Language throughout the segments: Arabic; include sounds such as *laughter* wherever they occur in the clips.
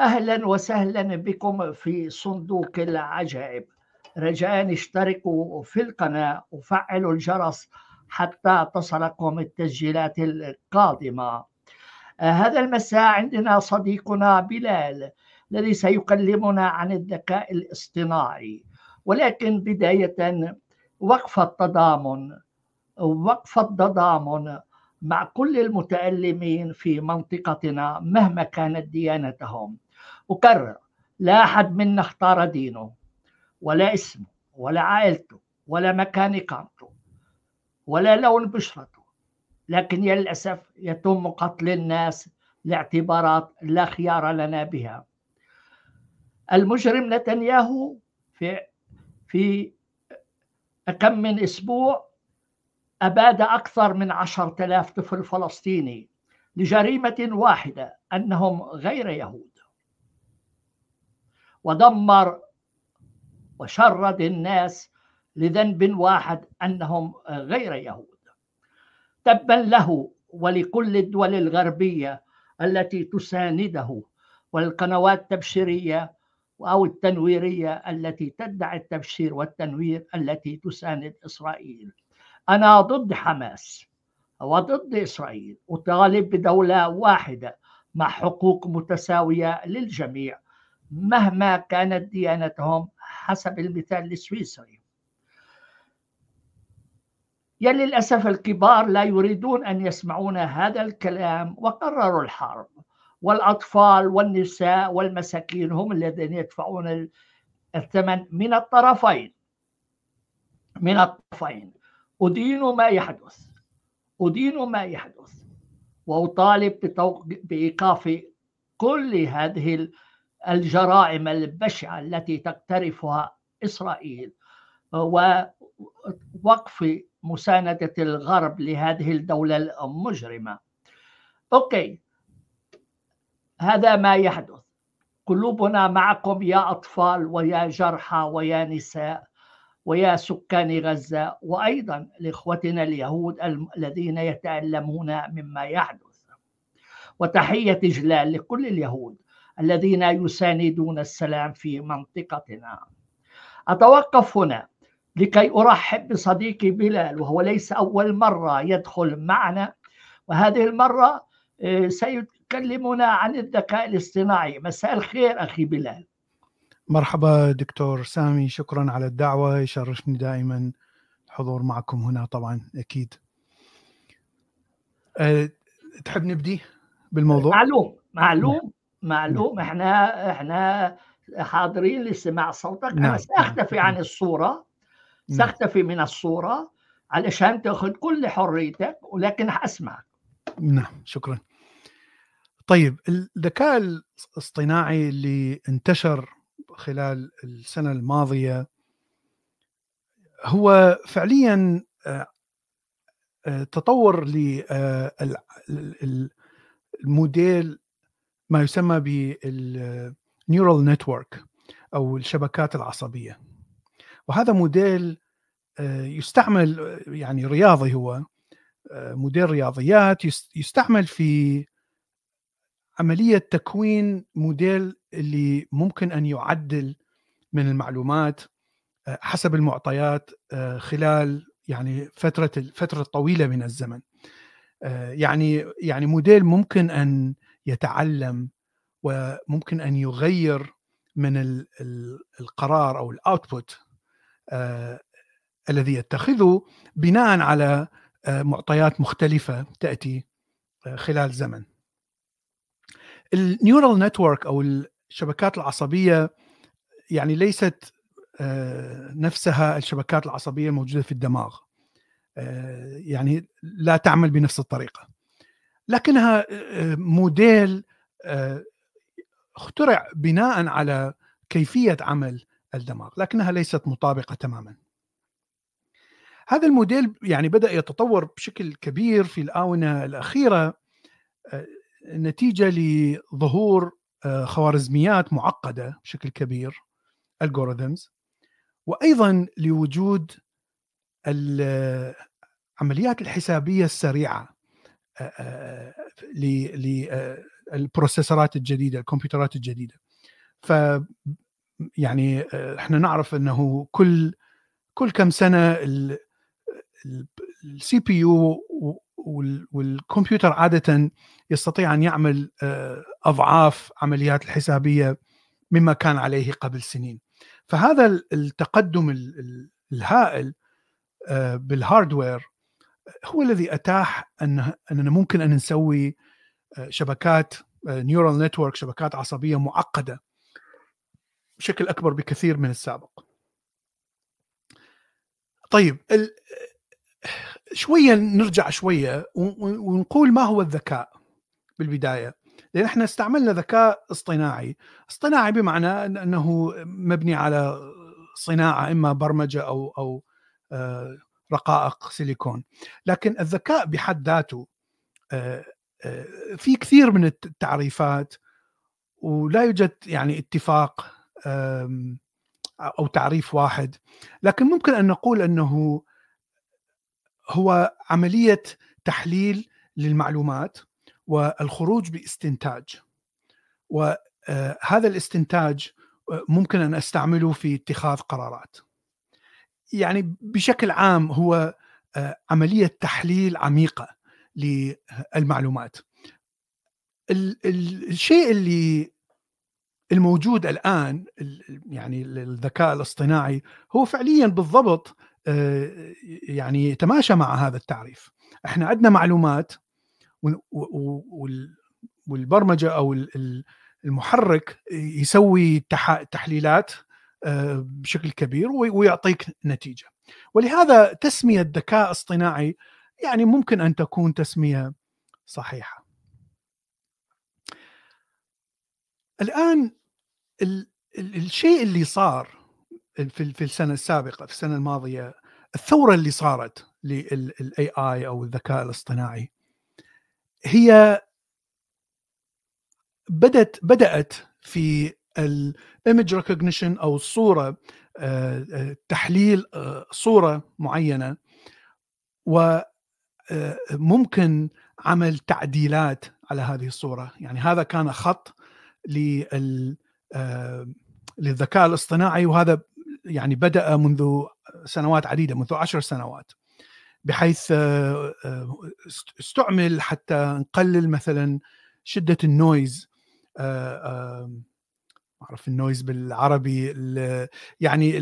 أهلا وسهلا بكم في صندوق العجائب. رجاء اشتركوا في القناة وفعلوا الجرس حتى تصلكم التسجيلات القادمة. هذا المساء عندنا صديقنا بلال الذي سيكلمنا عن الذكاء الاصطناعي. ولكن بداية وقف التضامن وقف التضامن مع كل المتألمين في منطقتنا مهما كانت ديانتهم. أكرر. لا أحد منا اختار دينه ولا اسمه ولا عائلته ولا مكان إقامته ولا لون بشرته. لكن للأسف يتم قتل الناس لاعتبارات لا خيار لنا بها. المجرم نتنياهو في في كم من أسبوع أباد أكثر من عشرة آلاف طفل فلسطيني لجريمة واحدة أنهم غير يهود. ودمر وشرد الناس لذنب واحد أنهم غير يهود. تبا له ولكل الدول الغربية التي تسانده والقنوات التبشيرية أو التنويرية التي تدعي التبشير والتنوير التي تساند إسرائيل. أنا ضد حماس وضد إسرائيل. أطالب بدولة واحدة مع حقوق متساوية للجميع. مهما كانت ديانتهم حسب المثال السويسري. يا للأسف الكبار لا يريدون أن يسمعون هذا الكلام وقرروا الحرب والأطفال والنساء والمساكين هم الذين يدفعون الثمن من الطرفين. من الطرفين. أدين ما يحدث. أدين ما يحدث. وأطالب بإيقاف كل هذه الجرائم البشعة التي تقترفها إسرائيل ووقف مساندة الغرب لهذه الدولة المجرمة. أوكي. هذا ما يحدث. قلوبنا معكم يا أطفال ويا جرحى ويا نساء ويا سكان غزة وأيضا لإخوتنا اليهود الذين يتألمون مما يحدث. وتحية إجلال لكل اليهود. الذين يساندون السلام في منطقتنا. أتوقف هنا لكي أرحب بصديقي بلال وهو ليس أول مرة يدخل معنا وهذه المرة آه، سيكلمنا عن الذكاء الاصطناعي. مساء الخير أخي بلال. مرحبا دكتور سامي شكرا على الدعوة يشرفني دائما الحضور معكم هنا طبعا أكيد. أه تحب نبدي بالموضوع؟ معلوم معلوم. نعم. معلوم إحنا إحنا حاضرين لسماع صوتك نعم. أنا سأختفي عن الصورة نعم. سأختفي من الصورة علشان تأخذ كل حريتك ولكن حاسمعك نعم شكرا طيب الذكاء الاصطناعي اللي انتشر خلال السنة الماضية هو فعليا آه، آه، تطور للموديل آه، ما يسمى بال neural network أو الشبكات العصبية. وهذا موديل يستعمل يعني رياضي هو موديل رياضيات يستعمل في عملية تكوين موديل اللي ممكن أن يعدل من المعلومات آه، حسب المعطيات آه، خلال يعني فترة الفترة الطويله من الزمن. آه، يعني يعني موديل ممكن أن يتعلم وممكن أن يغير من القرار أو ال output الذي يتخذه بناء على معطيات مختلفة تأتي خلال زمن. ال neural network أو الشبكات العصبية يعني ليست آه، نفسها الشبكات العصبية الموجودة في الدماغ آه، يعني لا تعمل بنفس الطريقة. لكنها آه، موديل اخترع بناء على كيفية عمل الدماغ لكنها ليست مطابقة تماما. هذا الموديل يعني بدأ يتطور بشكل كبير في الآونة الأخيرة نتيجة لظهور آه، خوارزميات معقدة بشكل كبير الجوريثمز وأيضا لوجود العمليات الحسابية السريعة. آه، آه، ال processor ات الجديدة الكمبيوترات الجديدة. ف يعني إحنا نعرف إنه كل كل كم سنة ال CPU والكمبيوتر عادة يستطيع أن يعمل أضعاف عمليات الحسابية مما كان عليه قبل سنين. فهذا التقدم الهائل بال hardware هو الذي أتاح أن أننا ممكن أن نسوي شبكات neural network شبكات عصبية معقدة بشكل أكبر بكثير من السابق. طيب شوية نرجع شوية ونقول ما هو الذكاء بالبداية لأن إحنا استعملنا ذكاء اصطناعي، اصطناعي بمعنى أنه مبني على صناعة إما برمجة أو أو آه، رقائق سيليكون، لكن الذكاء بحد ذاته آه، آه، في كثير من التعريفات ولا يوجد يعني اتفاق أو تعريف واحد. لكن ممكن أن نقول أنه هو عملية تحليل للمعلومات والخروج باستنتاج. وهذا الاستنتاج ممكن أن أستعمله في اتخاذ قرارات. يعني بشكل عام هو عملية تحليل عميقة للمعلومات. الشيء اللي الموجود الآن يعني الذكاء الاصطناعي هو فعليا بالضبط يعني يتماشى مع هذا التعريف. إحنا عندنا معلومات والبرمجة أو المحرك يسوي تحليلات بشكل كبير ويعطيك نتيجة. ولهذا تسمية ذكاء اصطناعي يعني ممكن أن تكون تسمية صحيحة. الآن الشيء اللي صار في في السنة السابقة في السنة الماضية الثورة اللي صارت للاي اي أو الذكاء الاصطناعي هي بدات بدأت في ال image recognition أو الصورة آه، آه، تحليل آه، صورة معينة وممكن عمل تعديلات على هذه الصورة. يعني هذا كان خط لل للذكاء الاصطناعي وهذا يعني بدأ منذ سنوات عديدة منذ عشر سنوات. بحيث استعمل حتى نقلل مثلا شدة ال noise اعرف ال noise بالعربي يعني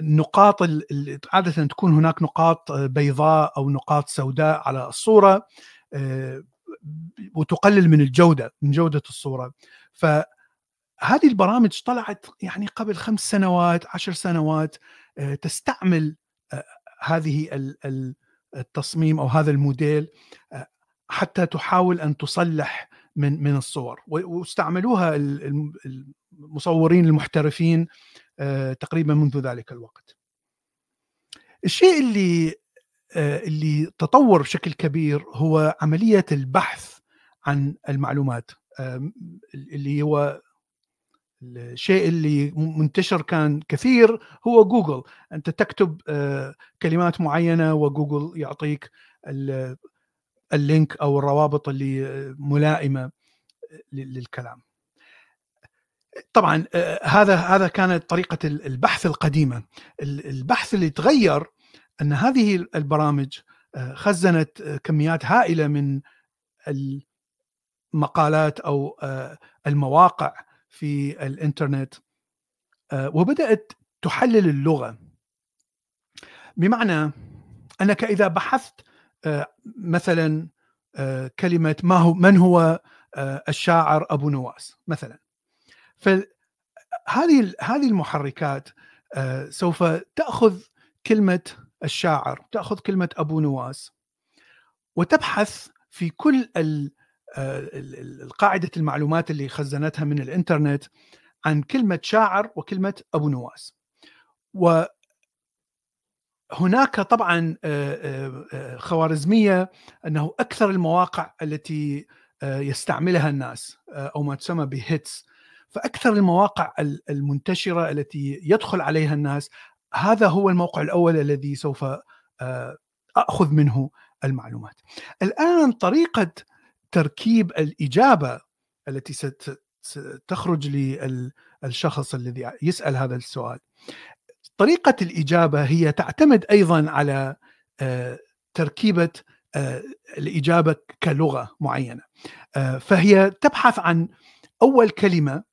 النقاط اللي عادة تكون هناك نقاط بيضاء أو نقاط سوداء على الصورة وتقلل من الجودة من جودة الصورة. فهذه البرامج طلعت يعني قبل خمس سنوات عشر سنوات تستعمل هذه التصميم أو هذا الموديل حتى تحاول أن تصلح من من الصور واستعملوها المصورين المحترفين آه، تقريبا منذ ذلك الوقت. الشيء اللي آه، اللي تطور بشكل كبير هو عملية البحث عن المعلومات اللي هو الشيء اللي منتشر كان كثير هو جوجل أنت تكتب آه، كلمات معينة وجوجل يعطيك اللينك أو الروابط اللي ملائمة للكلام. طبعا آه، هذا هذا كانت طريقة البحث القديمة. البحث اللي تغير أن هذه البرامج آه، خزنت كميات هائلة من المقالات أو المواقع في الإنترنت وبدأت تحلل اللغة. بمعنى أنك إذا بحثت مثلا كلمة ما هو من هو الشاعر أبو نواس مثلا. فهذه هذه المحركات سوف تأخذ كلمة الشاعر تأخذ كلمة أبو نواس وتبحث في كل قاعدة المعلومات اللي خزنتها من الإنترنت عن كلمة شاعر وكلمة أبو نواس. هناك طبعا خوارزمية أنه أكثر المواقع التي يستعملها الناس أو ما تسمى بهيتس فأكثر المواقع المنتشرة التي يدخل عليها الناس هذا هو الموقع الأول الذي سوف أخذ منه المعلومات. الآن طريقة تركيب الإجابة التي ستخرج للشخص الذي يسأل هذا السؤال طريقة الإجابة هي تعتمد أيضا على آه، تركيبة آه، الإجابة كلغة معينة. آه، فهي تبحث عن أول كلمة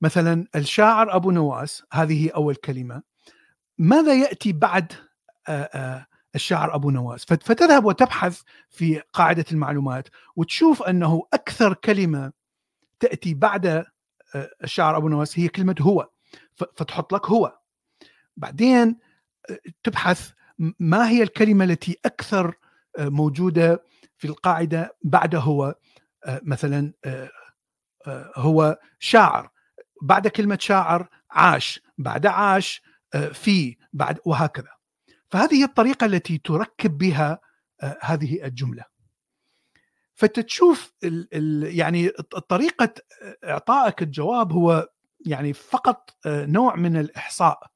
مثلا الشاعر أبو نواس هذه أول كلمة. ماذا يأتي بعد الشاعر أبو نواس؟ فتذهب وتبحث في قاعدة المعلومات وتشوف أنه أكثر كلمة تأتي بعد الشاعر أبو نواس هي كلمة هو. فتحط لك هو. بعدين تبحث ما هي الكلمة التي أكثر موجودة في القاعدة بعد هو مثلا هو شاعر. بعد كلمة شاعر عاش. بعد عاش في. بعد وهكذا. فهذه هي الطريقة التي تركب بها هذه الجملة. فتشوف ال ال يعني طريقة إعطائك الجواب هو يعني فقط نوع من الإحصاء.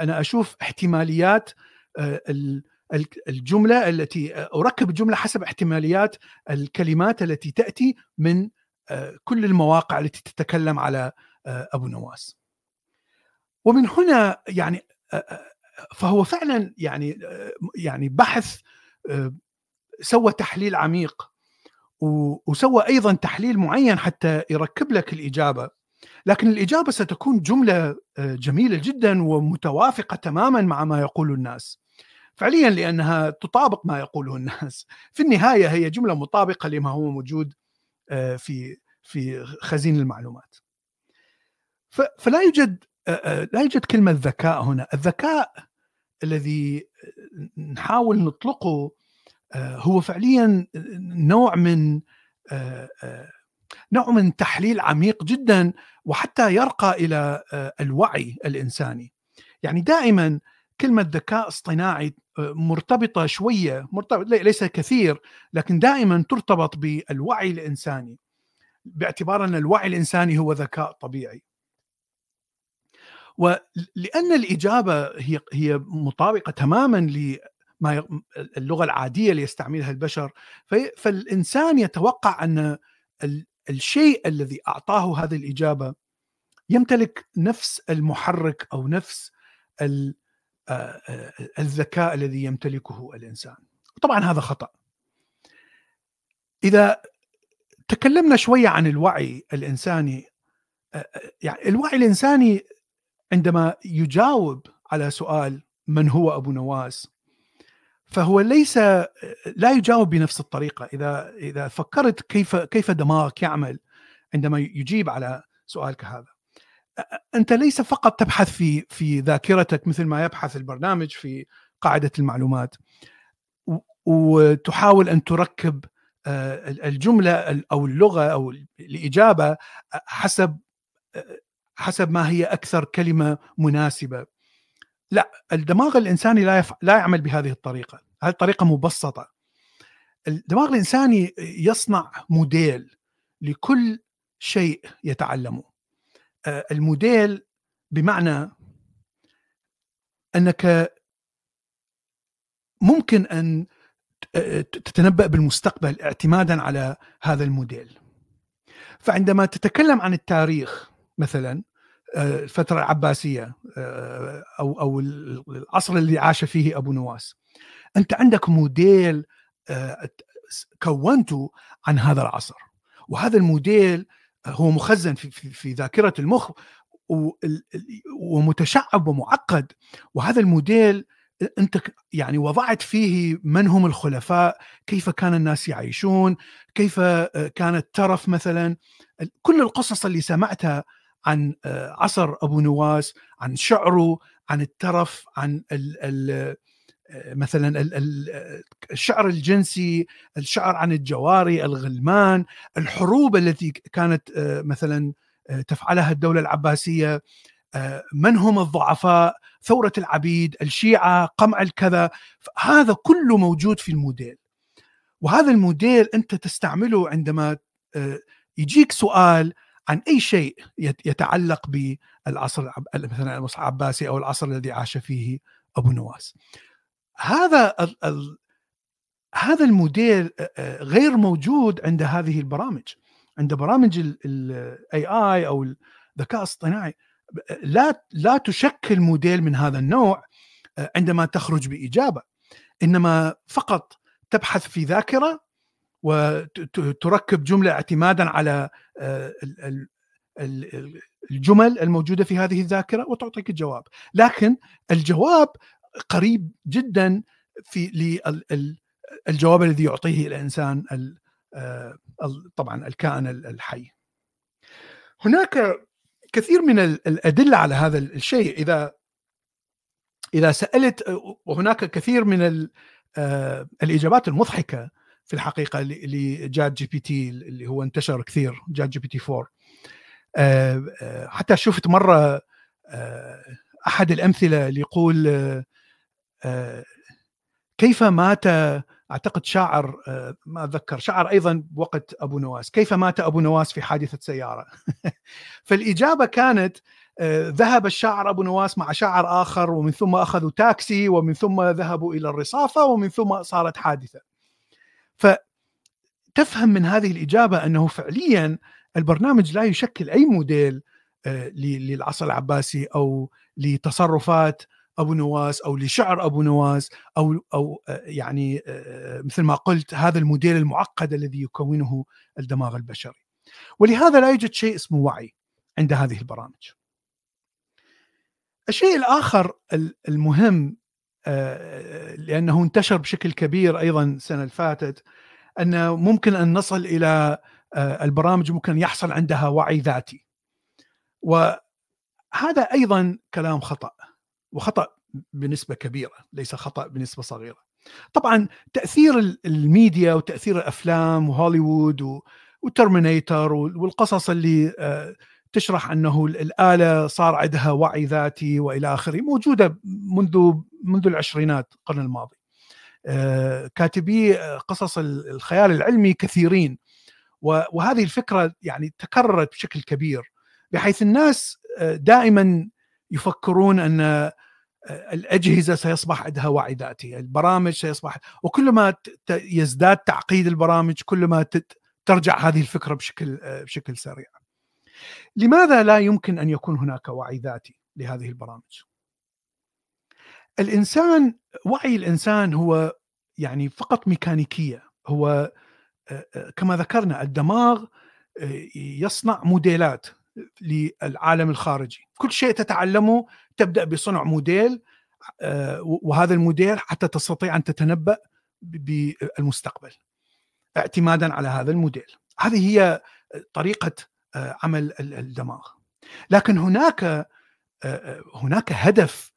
أنا أشوف احتماليات آه، الجملة التي آه، أركب الجمله حسب احتماليات الكلمات التي تأتي من آه، كل المواقع التي تتكلم على أبو نواس. ومن هنا يعني فهو فعلا يعني يعني بحث سوى تحليل عميق وسوى أيضا تحليل معين حتى يركب لك الإجابة لكن الإجابة ستكون جملة آه، جميلة جدا ومتوافقة تماما مع ما يقوله الناس. فعليا لأنها تطابق ما يقوله الناس. في النهاية هي جملة مطابقة لما هو موجود آه، في في خزين المعلومات. فلا يوجد آه، لا يوجد كلمة ذكاء هنا، الذكاء الذي نحاول نطلقه هو فعليا نوع من نوع من تحليل عميق جدا وحتى يرقى إلى آه، الوعي الإنساني. يعني دائما كلمة ذكاء اصطناعي آه، مرتبطة شوية مرتبط ليس كثير لكن دائما ترتبط بالوعي الإنساني باعتبار أن الوعي الإنساني هو ذكاء طبيعي. ولان الإجابة هي هي مطابقة تماما لما اللغة العادية اللي يستعملها البشر فالإنسان يتوقع أن الشيء الذي أعطاه هذه الإجابة يمتلك نفس المحرك أو نفس آه، آه، الذكاء الذي يمتلكه الإنسان. طبعا هذا خطأ. إذا تكلمنا شوية عن الوعي الإنساني آه، يعني الوعي الإنساني عندما يجاوب على سؤال من هو أبو نواس فهو ليس لا يجاوب بنفس الطريقة. إذا إذا فكرت كيف كيف دماغك يعمل عندما يجيب على سؤالك هذا. أنت ليس فقط تبحث في في ذاكرتك مثل ما يبحث البرنامج في قاعدة المعلومات. وتحاول أن تركب الجملة أو اللغة أو الإجابة حسب حسب ما هي أكثر كلمة مناسبة. لا الدماغ الإنساني لا يف... لا يعمل بهذه الطريقة. هذه الطريقة مبسطة. الدماغ الانساني يصنع موديل لكل شيء يتعلمه. الموديل بمعنى أنك ممكن أن تتنبأ بالمستقبل اعتمادا على هذا الموديل. فعندما تتكلم عن التاريخ مثلا الفترة العباسية أو أو العصر اللي عاش فيه أبو نواس أنت عندك موديل آه، كونته عن هذا العصر. وهذا الموديل هو مخزن في, في, في ذاكرة المخ ومتشعب ومعقد. وهذا الموديل أنت يعني وضعت فيه من هم الخلفاء كيف كان الناس يعيشون كيف آه، كان الترف مثلا. كل القصص اللي سمعتها عن آه، عصر أبو نواس عن شعره عن الترف عن ال ال آه، مثلا الشعر الجنسي الشعر عن الجواري الغلمان الحروب التي كانت آه، مثلا تفعلها الدولة العباسية من هم الضعفاء؟ ثورة العبيد الشيعة قمع الكذا. هذا كله موجود في الموديل. وهذا الموديل أنت تستعمله عندما يجيك سؤال عن أي شيء يتعلق بالعصر مثلا العباسي أو العصر الذي عاش فيه أبو نواس. هذا هذا الموديل غير موجود عند هذه البرامج. عند برامج ال AI أو الذكاء الاصطناعي لا لا تشكل موديل من هذا النوع عندما تخرج بإجابة. إنما فقط تبحث في ذاكرة وتركب جملة اعتمادا على الجمل الموجودة في هذه الذاكرة وتعطيك الجواب. لكن الجواب قريب جدا في الجواب الذي يعطيه الإنسان آه، طبعا الكائن الحي. هناك كثير من الأدلة على هذا الشيء. إذا إذا سألت وهناك كثير من آه، الإجابات المضحكة في الحقيقة ل ChatGPT اللي هو انتشر كثير ChatGPT 4 حتى شفت مرة آه، أحد الأمثلة اللي يقول كيف مات أعتقد شاعر آه، ما أتذكر شعر أيضا بوقت أبو نواس. كيف مات أبو نواس في حادثة سيارة؟ *laughs* فالإجابة كانت آه، ذهب الشاعر أبو نواس مع شاعر آخر ومن ثم أخذوا تاكسي ومن ثم ذهبوا إلى الرصافة ومن ثم صارت حادثة. فتفهم من هذه الإجابة أنه فعليا البرنامج لا يشكل أي موديل آه، للعصر العباسي أو لتصرفات أبو نواس أو لشعر أبو نواس أو أو آه، يعني آه، مثل ما قلت هذا الموديل المعقد الذي يكونه الدماغ البشري. ولهذا لا يوجد شيء اسمه وعي عند هذه البرامج. الشيء الآخر المهم آه، لأنه انتشر بشكل كبير أيضا السنة اللي فاتت انه ممكن أن نصل إلى البرامج ممكن يحصل عندها وعي ذاتي. وهذا أيضا كلام خطأ. وخطأ بنسبة كبيرة ليس خطأ بنسبة صغيرة. طبعا تأثير الميديا وتأثير الأفلام وهوليوود و Terminator والقصص اللي آه، تشرح أنه الآلة صار عندها وعي ذاتي وإلى آخره موجودة منذ منذ العشرينات القرن الماضي. آه، كاتبي آه، قصص الخيال العلمي كثيرين. وهذه الفكرة يعني تكررت بشكل كبير بحيث الناس دائما يفكرون أن الأجهزة سيصبح عندها وعي ذاتي، البرامج سيصبح وكلما يزداد تعقيد البرامج كلما ترجع هذه الفكرة بشكل بشكل سريع. لماذا لا يمكن أن يكون هناك وعي ذاتي لهذه البرامج؟ الإنسان وعي الإنسان هو يعني فقط ميكانيكية، هو كما ذكرنا الدماغ يصنع موديلات للعالم الخارجي كل شيء تتعلمه تبدأ بصنع موديل آه، وهذا الموديل حتى تستطيع أن تتنبأ بالمستقبل اعتمادا على هذا الموديل. هذه هي طريقة آه، عمل الدماغ. لكن هناك آه، هناك هدف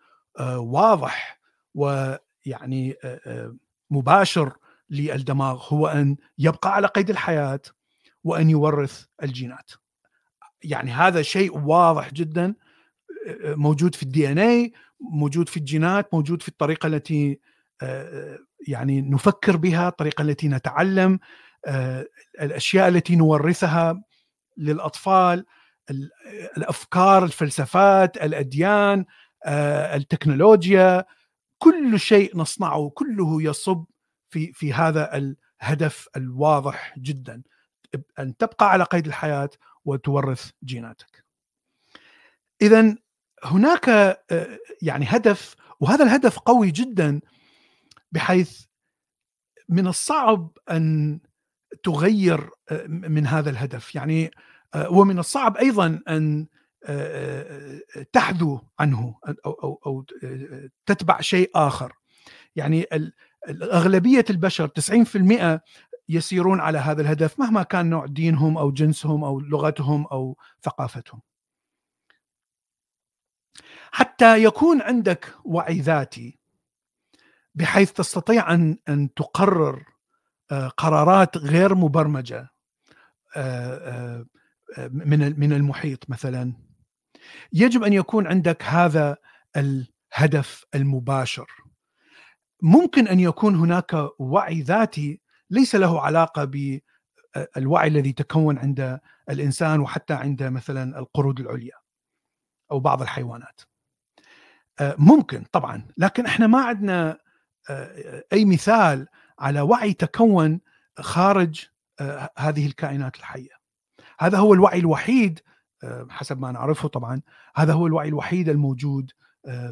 واضح ويعني مباشر للدماغ هو أن يبقى على قيد الحياة وأن يورث الجينات. يعني هذا شيء واضح جدا موجود في الدي إن اي موجود في الجينات موجود في الطريقة التي يعني نفكر بها الطريقة التي نتعلم الأشياء التي نورثها للأطفال الأفكار الفلسفات الأديان التكنولوجيا كل شيء نصنعه كله يصب في في هذا الهدف الواضح جدا أن تبقى على قيد الحياة وتورث جيناتك. اذا هناك آه، يعني هدف وهذا الهدف قوي جدا بحيث من الصعب أن تغير آه، من هذا الهدف يعني آه، ومن الصعب أيضا أن تحذو عنه أو أو أو تتبع شيء آخر يعني اغلبيه البشر 90% يسيرون على هذا الهدف مهما كان نوع دينهم أو جنسهم أو لغتهم أو ثقافتهم. حتى يكون عندك وعي ذاتي بحيث تستطيع أن أن تقرر آه، قرارات غير مبرمجة آه، آه، من من المحيط مثلا. يجب أن يكون عندك هذا الهدف المباشر. ممكن أن يكون هناك وعي ذاتي ليس له علاقة بالوعي الذي تكون عند الإنسان وحتى عند مثلا القرود العليا. أو بعض الحيوانات. ممكن طبعا لكن إحنا ما عندنا أي مثال على وعي تكون خارج هذه الكائنات الحية. هذا هو الوعي الوحيد حسب ما نعرفه طبعا هذا هو الوعي الوحيد الموجود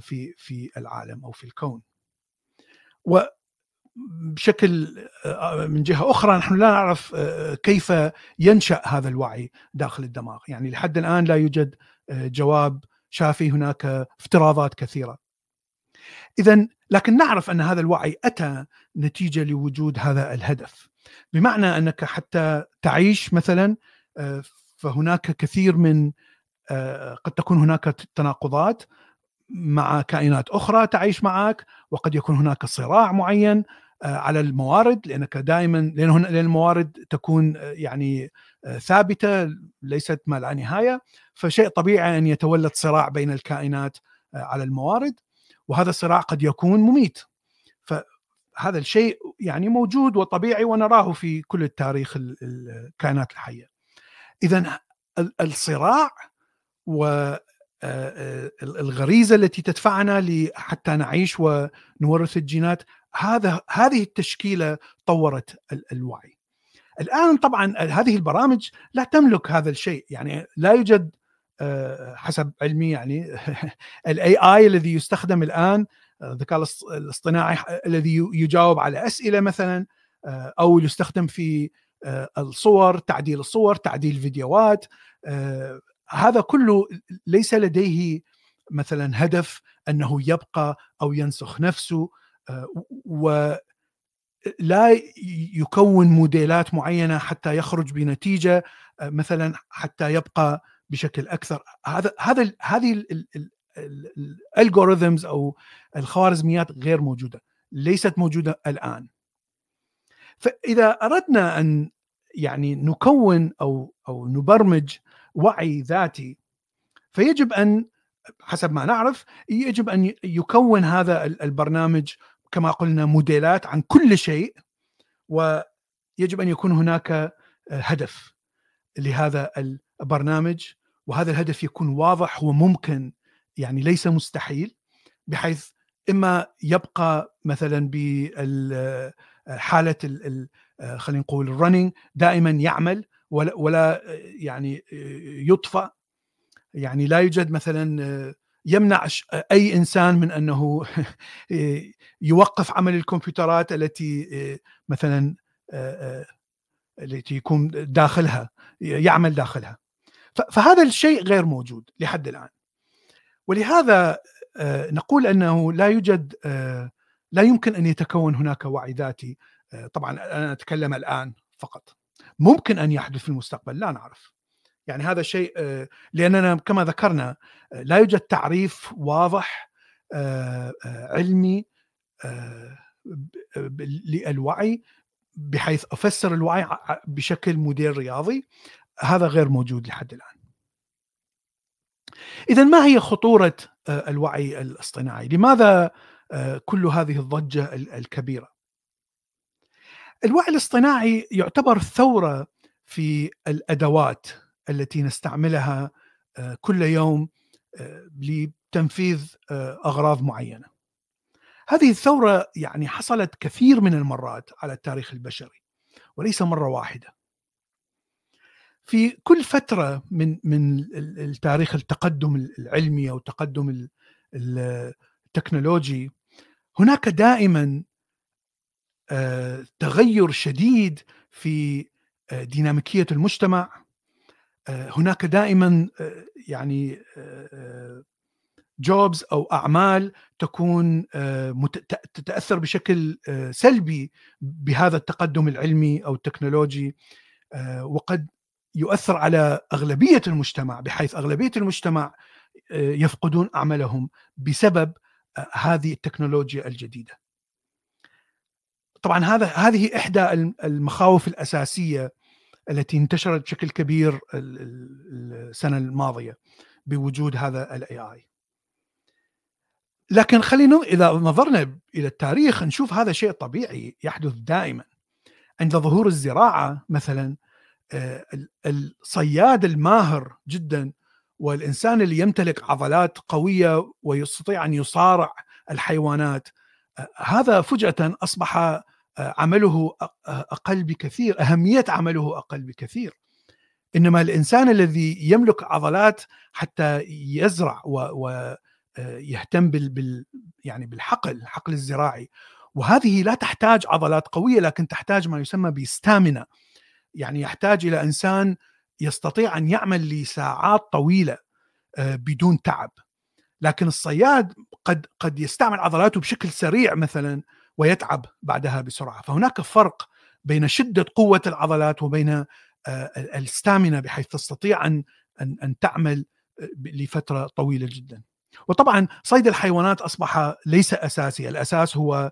في في العالم أو في الكون. وبشكل من جهة أخرى نحن لا نعرف كيف ينشأ هذا الوعي داخل الدماغ. يعني لحد الآن لا يوجد جواب شافي هناك افتراضات كثيرة. اذا لكن نعرف أن هذا الوعي أتى نتيجة لوجود هذا الهدف. بمعنى أنك حتى تعيش مثلا فهناك كثير من قد تكون هناك تناقضات مع كائنات أخرى تعيش معك وقد يكون هناك صراع معين على الموارد لأنك دائما لأن هنا لأن الموارد تكون يعني ثابتة ليست ما لا نهاية. فشيء طبيعي أن يتولد صراع بين الكائنات على الموارد وهذا الصراع قد يكون مميت. فهذا الشيء يعني موجود وطبيعي ونراه في كل التاريخ الكائنات الحية. اذا الصراع و الغريزة التي تدفعنا حتى نعيش ونورث الجينات هذا هذه التشكيلة طورت الوعي. الآن طبعا هذه البرامج لا تملك هذا الشيء يعني لا يوجد حسب علمي يعني *laughs* الاي اي الذي يستخدم الآن الذكاء الاصطناعي الذي يجاوب على أسئلة مثلا أو يستخدم في الصور تعديل الصور تعديل الفيديوهات هذا كله ليس لديه مثلا هدف أنه يبقى أو ينسخ نفسه ولا يكون موديلات معينة حتى يخرج بنتيجة مثلا حتى يبقى بشكل أكثر. هذا هذا هذه الالجوريثمز أو الخوارزميات غير موجودة ليست موجودة الآن. فإذا أردنا أن يعني نكون أو أو نبرمج وعي ذاتي فيجب أن حسب ما نعرف يجب أن يكون هذا البرنامج كما قلنا موديلات عن كل شيء ويجب أن يكون هناك هدف لهذا البرنامج وهذا الهدف يكون واضح وممكن يعني ليس مستحيل بحيث إما يبقى مثلا بحاله خلينا نقول الرننج دائما يعمل ولا ولا يعني يطفأ. يعني لا يوجد مثلا يمنع أي إنسان من أنه *laughs* يوقف عمل الكمبيوترات التي مثلا التي يكون داخلها يعمل داخلها. فهذا الشيء غير موجود لحد الآن. ولهذا نقول أنه لا يوجد لا يمكن أن يتكون هناك وعي ذاتي. طبعا أنا أتكلم الآن فقط. ممكن أن يحدث في المستقبل لا نعرف. يعني هذا شيء لأننا كما ذكرنا لا يوجد تعريف واضح علمي للوعي بحيث أفسر الوعي بشكل موديل رياضي هذا غير موجود لحد الآن. اذا ما هي خطورة الوعي الاصطناعي؟ لماذا كل هذه الضجة الكبيرة؟ الوعي الاصطناعي يعتبر ثورة في الأدوات التي نستعملها كل يوم لتنفيذ أغراض معينة. هذه الثورة يعني حصلت كثير من المرات على التاريخ البشري وليس مرة واحدة. في كل فترة من من التاريخ التقدم العلمي أو التقدم التكنولوجي هناك دائما تغير شديد في ديناميكية المجتمع هناك دائما يعني جوبز أو أعمال تكون تتأثر بشكل سلبي بهذا التقدم العلمي أو التكنولوجي وقد يؤثر على أغلبية المجتمع بحيث أغلبية المجتمع يفقدون أعمالهم بسبب هذه التكنولوجيا الجديدة. طبعا هذا هذه إحدى المخاوف الأساسية التي انتشرت بشكل كبير السنة الماضية بوجود هذا الاي اي. لكن خلينا إذا نظرنا إلى التاريخ نشوف هذا شيء طبيعي يحدث دائما. عند ظهور الزراعة مثلا الصياد الماهر جدا والإنسان اللي يمتلك عضلات قوية ويستطيع أن يصارع الحيوانات هذا فجأة أصبح عمله أقل بكثير أهمية عمله أقل بكثير. إنما الإنسان الذي يملك عضلات حتى يزرع ويهتم بال, بال يعني بالحقل الحقل الزراعي. وهذه لا تحتاج عضلات قوية لكن تحتاج ما يسمى بستامنا يعني يحتاج إلى إنسان يستطيع أن يعمل لساعات طويلة آه، بدون تعب. لكن الصياد قد قد يستعمل عضلاته بشكل سريع مثلا ويتعب بعدها بسرعة فهناك فرق بين شدة قوة العضلات وبين آه، الستامينا بحيث تستطيع أن أن أن تعمل آه، لفترة طويلة جدا. وطبعا صيد الحيوانات أصبح ليس أساسي، الأساس هو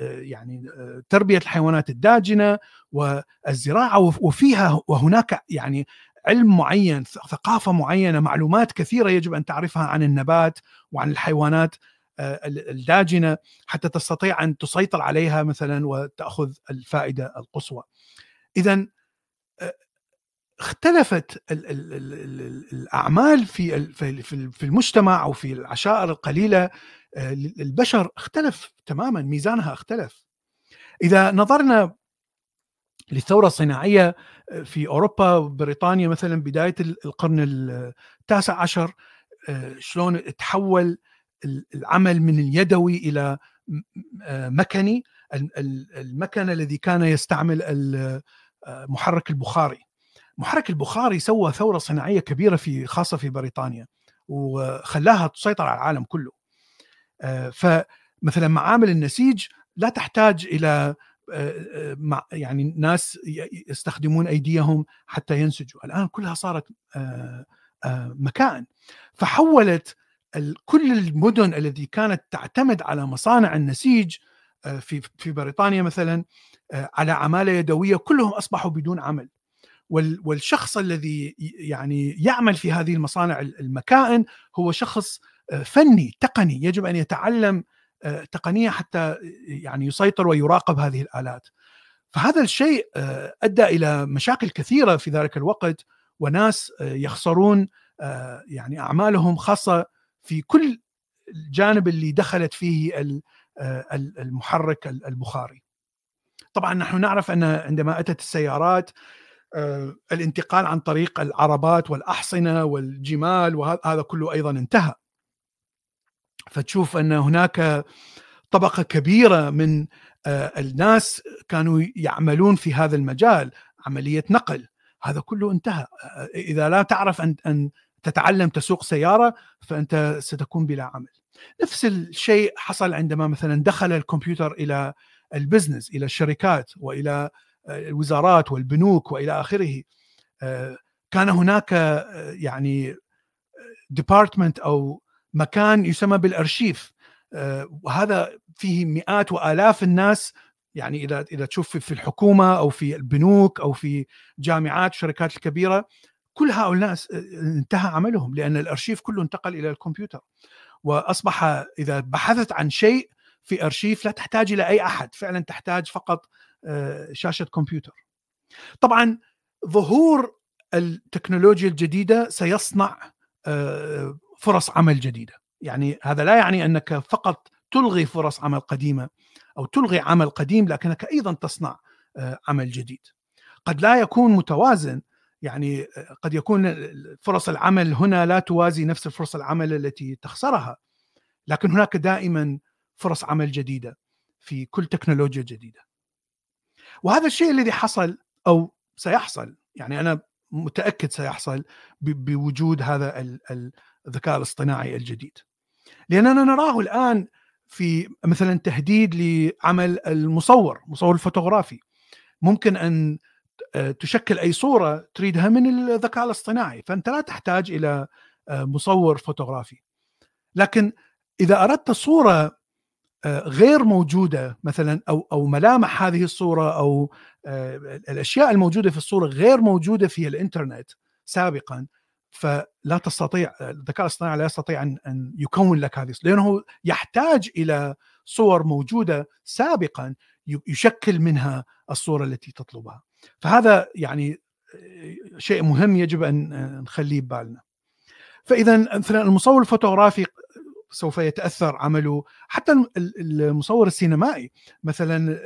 يعني تربية الحيوانات الداجنة والزراعة وفيها وهناك يعني علم معين ثقافة معينة معلومات كثيرة يجب أن تعرفها عن النبات وعن الحيوانات آه، الداجنة حتى تستطيع أن تسيطر عليها مثلا وتأخذ الفائدة القصوى. إذا آه، اختلفت الأعمال في في المجتمع أو في العشائر القليلة آه، البشر اختلف تماما ميزانها اختلف. إذا نظرنا للثورة الصناعية في أوروبا وبريطانيا مثلا بداية القرن التاسع عشر آه، شلون تحول العمل من اليدوي إلى آه، مكني المكن الذي كان يستعمل المحرك آه، البخاري. محرك البخاري سوى ثورة صناعية كبيرة في خاصة في بريطانيا وخلاها تسيطر على العالم كله. فمثلا معامل النسيج لا تحتاج إلى يعني ناس يستخدمون أيديهم حتى ينسجوا. الآن كلها صارت آه، آه، مكان. فحولت كل المدن التي كانت تعتمد على مصانع النسيج آه، في في بريطانيا مثلا على عمالة يدوية كلهم أصبحوا بدون عمل والشخص الذي يعني يعمل في هذه المصانع المكائن هو شخص فني تقني يجب أن يتعلم آه، تقنية حتى يعني يسيطر ويراقب هذه الآلات. فهذا الشيء آه، أدى إلى مشاكل كثيرة في ذلك الوقت وناس آه، يخسرون يعني أعمالهم خاصة في كل الجانب اللي دخلت فيه المحرك البخاري. طبعا نحن نعرف أن عندما أتت السيارات الانتقال عن طريق العربات والأحصنة والجمال وهذا كله أيضا انتهى. فتشوف أن هناك طبقة كبيرة من آه، الناس كانوا يعملون في هذا المجال عملية نقل هذا كله انتهى آه، إذا لا تعرف أن أن تتعلم تسوق سيارة فأنت ستكون بلا عمل. نفس الشيء حصل عندما مثلا دخل الكمبيوتر إلى ال business إلى الشركات وإلى آه، الوزارات والبنوك وإلى آخره. كان هناك يعني department أو مكان يسمى بالأرشيف. آه، وهذا فيه مئات وآلاف الناس. يعني إذا إذا تشوف في الحكومة أو في البنوك أو في جامعات الشركات الكبيرة كل هؤلاء آه، انتهى عملهم لأن الأرشيف كله انتقل إلى الكمبيوتر. وأصبح إذا بحثت عن شيء في أرشيف لا تحتاج إلى أي أحد فعلا تحتاج فقط آه، شاشة كمبيوتر. طبعا ظهور التكنولوجيا الجديدة سيصنع فرص عمل جديدة. يعني هذا لا يعني أنك فقط تلغي فرص عمل قديمة أو تلغي عمل قديم لكنك أيضا تصنع آه، عمل جديد. قد لا يكون متوازن يعني آه، قد يكون فرص العمل هنا لا توازي نفس فرص العمل التي تخسرها لكن هناك دائما فرص عمل جديدة في كل تكنولوجيا جديدة. وهذا الشيء الذي حصل أو سيحصل يعني أنا متأكد سيحصل بوجود هذا الذكاء الاصطناعي الجديد. لأننا نراه الآن في مثلا تهديد لعمل المصور مصور الفوتوغرافي. ممكن أن تشكل أي صورة تريدها من الذكاء الاصطناعي. فأنت لا تحتاج إلى آه، مصور فوتوغرافي. لكن إذا أردت صورة آه، غير موجودة مثلا أو أو ملامح هذه الصورة أو الأشياء الموجودة في الصورة غير موجودة في الإنترنت سابقا فلا تستطيع الذكاء الاصطناعي لا يستطيع أن أن يكون لك هذه لأنه يحتاج إلى صور موجودة سابقا يشكل منها الصورة التي تطلبها. فهذا يعني شيء مهم يجب أن نخليه ببالنا. فإذا مثلا المصور الفوتوغرافي سوف يتأثر عمله حتى المصور السينمائي مثلا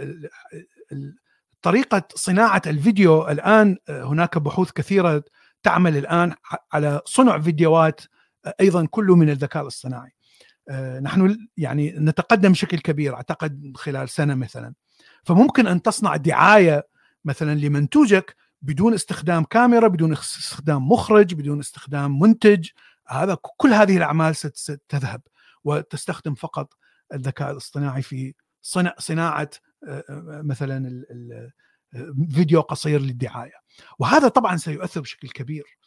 طريقة صناعة الفيديو الآن هناك بحوث كثيرة تعمل الآن على صنع فيديوهات أيضا كله من الذكاء الاصطناعي. نحن يعني نتقدم بشكل كبير أعتقد خلال سنة مثلا. فممكن أن تصنع دعاية مثلا لمنتوجك بدون استخدام كاميرا بدون استخدام مخرج بدون استخدام منتج. هذا كل هذه الأعمال ستذهب. وتستخدم فقط الذكاء الاصطناعي في صنع صناعة آه، آه، مثلا فيديو قصير للدعاية. وهذا طبعا سيؤثر بشكل كبير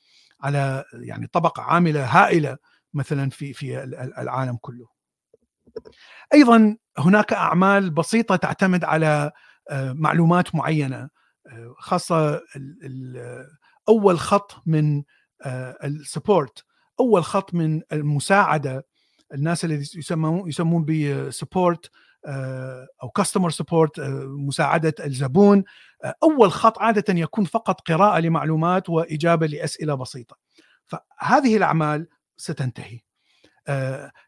على يعني طبقة عاملة هائلة مثلا في في العالم كله. أيضا هناك أعمال بسيطة تعتمد على آه، معلومات معينة. خاصة أول خط من ال support أول خط من المساعدة الناس اللي يسمون يسمون ب support آه، أو customer support آه، مساعدة الزبون آه، أول خط عادة يكون فقط قراءة لمعلومات وإجابة لأسئلة بسيطة. فهذه الأعمال ستنتهي.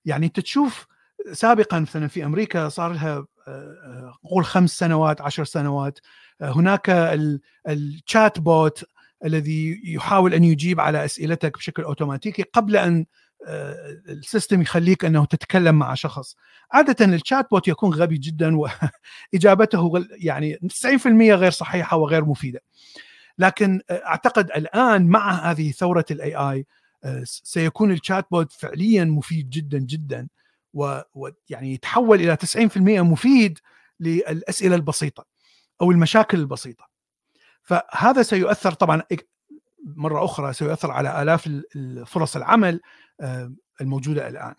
يعني انت تشوف سابقا مثلا في أمريكا صار لها قول خمس سنوات عشر سنوات. هناك ال chatbot الذي يحاول أن يجيب على أسئلتك بشكل أوتوماتيكي قبل أن آه، ال system يخليك أنه تتكلم مع شخص. عادة ال chatbot يكون غبي جدا واجابته *laughs* يعني 90% غير صحيحة وغير مفيدة. لكن آه، أعتقد الآن مع هذه ثورة ال AI آه، سيكون ال chatbot فعليا مفيد جدا جدا. ويعني يتحول إلى 90% مفيد للأسئلة البسيطة أو المشاكل البسيطة فهذا سيؤثر طبعا مرة أخرى سيؤثر على آلاف فرص العمل آه، الموجودة الآن.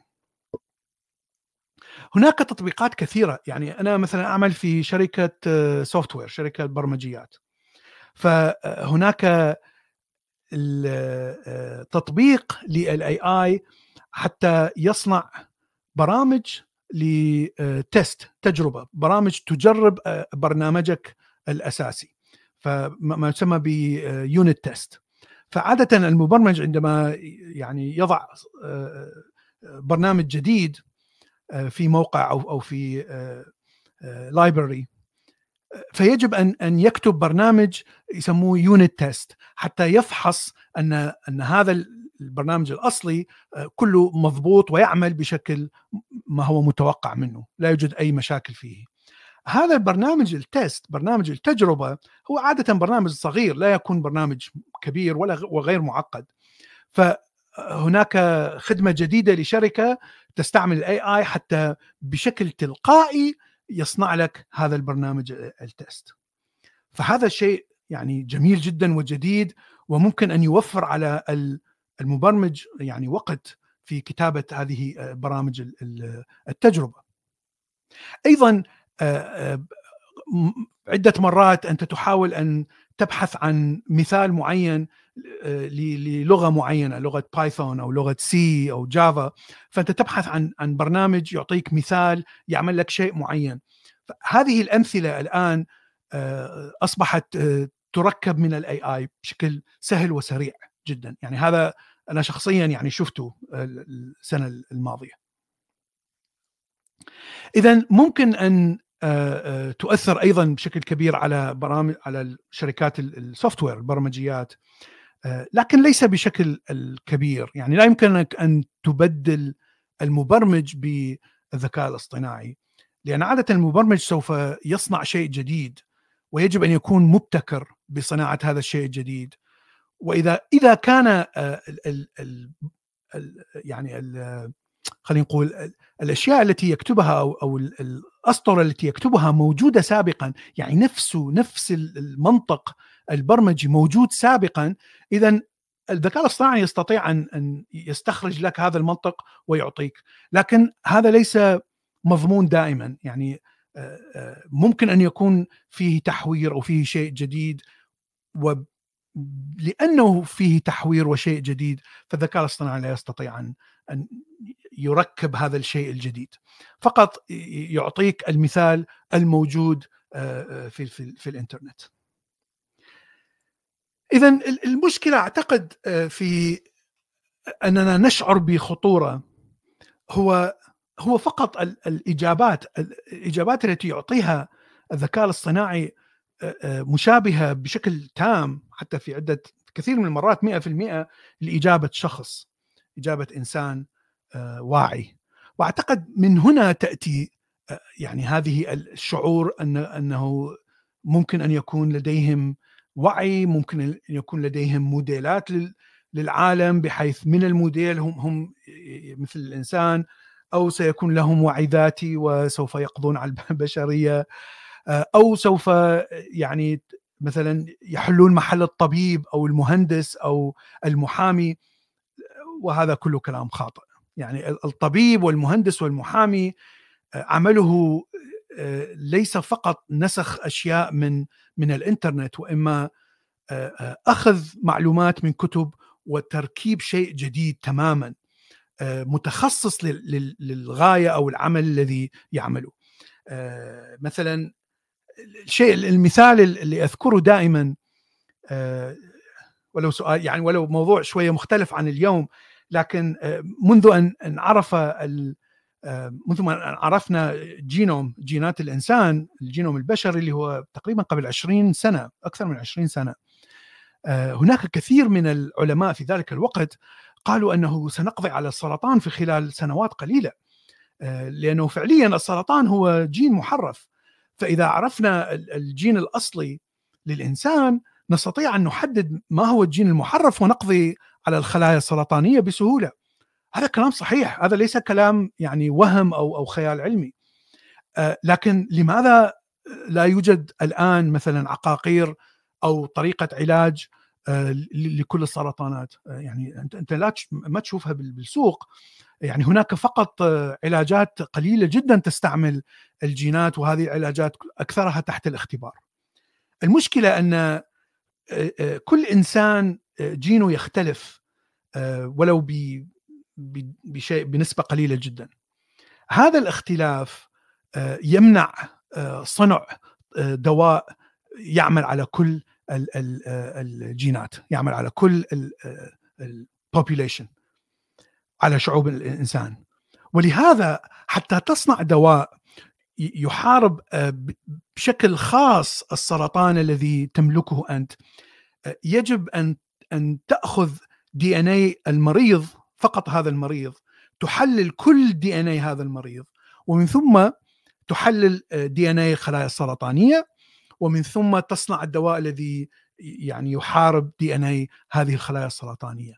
هناك تطبيقات كثيرة يعني أنا مثلا أعمل في شركة software شركة برمجيات. فهناك التطبيق لل AI حتى يصنع برامج ل test تجربة برامج تجرب آه، برنامجك الأساسي. فما يسمى ب unit test فعادة المبرمج عندما يعني يضع آه، برنامج جديد آه، في موقع أو أو في library آه، فيجب أن أن يكتب برنامج يسموه unit test حتى يفحص أن أن هذا البرنامج الأصلي كله مضبوط ويعمل بشكل ما هو متوقع منه لا يوجد أي مشاكل فيه. هذا البرنامج ال test برنامج التجربة هو عادة برنامج صغير لا يكون برنامج كبير ولا وغير معقد. فهناك خدمة جديدة لشركة تستعمل ال AI حتى بشكل تلقائي يصنع لك هذا البرنامج ال test. فهذا الشيء يعني جميل جدا وجديد وممكن أن يوفر على المبرمج يعني وقت في كتابة هذه برامج التجربة. أيضا آه، آه، عدة مرات أنت تحاول أن تبحث عن مثال معين آه، للغة معينة لغة بايثون أو لغة سي أو جافا فأنت تبحث عن عن برنامج يعطيك مثال يعمل لك شيء معين. هذه الأمثلة الآن أصبحت تركب من ال AI بشكل سهل وسريع جدا. يعني هذا أنا شخصيا يعني شفته السنة الماضية. اذا ممكن أن آه، آه، تؤثر أيضا بشكل كبير على برامج على الشركات السوفت وير البرمجيات آه، لكن ليس بشكل الكبير. يعني لا يمكنك أن تبدل المبرمج بالذكاء الاصطناعي لأن عادة المبرمج سوف يصنع شيء جديد ويجب أن يكون مبتكر بصناعة هذا الشيء الجديد. وإذا إذا كان ال ال ال يعني خلينا نقول الأشياء التي يكتبها أو أو الاسطره التي يكتبها موجودة سابقا يعني نفسه نفس المنطق البرمجي موجود سابقا اذا الذكاء الاصطناعي يستطيع أن أن يستخرج لك هذا المنطق ويعطيك. لكن هذا ليس مضمون دائما يعني آه، آه، ممكن أن يكون فيه تحوير أو فيه شيء جديد ولأنه فيه تحوير وشيء جديد فالذكاء الاصطناعي لا يستطيع أن أن يركب هذا الشيء الجديد. فقط يعطيك المثال الموجود آه، آه، في في, في الإنترنت. اذا المشكلة أعتقد آه، في أننا نشعر بخطورة هو هو فقط الإجابات الإجابات التي يعطيها الذكاء الاصطناعي مشابهة بشكل تام حتى في عدة كثير من المرات 100% لإجابة شخص إجابة إنسان واعي. وأعتقد من هنا تأتي يعني هذه الشعور أن أنه ممكن أن يكون لديهم وعي ممكن أن يكون لديهم موديلات للعالم بحيث من الموديل هم هم مثل الإنسان أو سيكون لهم وعي ذاتي وسوف يقضون على *laughs* البشرية أو سوف يعني مثلا يحلون محل الطبيب أو المهندس أو المحامي وهذا كله كلام خاطئ. يعني الطبيب والمهندس والمحامي عمله ليس فقط نسخ أشياء من من الإنترنت وإما أخذ معلومات من كتب وتركيب شيء جديد تماما متخصص للغاية أو العمل الذي يعمله. مثلا الشيء المثال اللي أذكره دائما ولو سؤال يعني ولو موضوع شوية مختلف عن اليوم لكن منذ أن أن عرف منذ ما عرفنا جينوم جينات الإنسان الجينوم البشري اللي هو تقريبا قبل 20 سنة أكثر من 20 سنة هناك كثير من العلماء في ذلك الوقت قالوا أنه سنقضي على السرطان في خلال سنوات قليلة لأنه فعليا السرطان هو جين محرف. فإذا عرفنا الجين الأصلي للإنسان نستطيع أن نحدد ما هو الجين المحرف ونقضي على الخلايا السرطانية بسهولة. هذا كلام صحيح هذا ليس كلام يعني وهم أو أو خيال علمي. لكن لماذا لا يوجد الآن مثلا عقاقير أو طريقة علاج لكل السرطانات؟ يعني انت أنت لا ما تشوفها بالسوق. يعني هناك فقط علاجات قليلة جدا تستعمل الجينات وهذه العلاجات أكثرها تحت الاختبار. المشكلة أن كل إنسان جينه يختلف ولو بشيء بنسبة قليلة جدا. هذا الاختلاف يمنع صنع دواء يعمل على كل الجينات يعمل على كل البوبوليشن على شعوب الإنسان. ولهذا حتى تصنع دواء يحارب بشكل خاص السرطان الذي تملكه أنت. يجب أن أن تأخذ دي إن اي المريض فقط هذا المريض. تحلل كل دي إن اي هذا المريض. ومن ثم تحلل دي إن اي الخلايا السرطانيه ومن ثم تصنع الدواء الذي يعني يحارب دي إن اي هذه الخلايا السرطانية.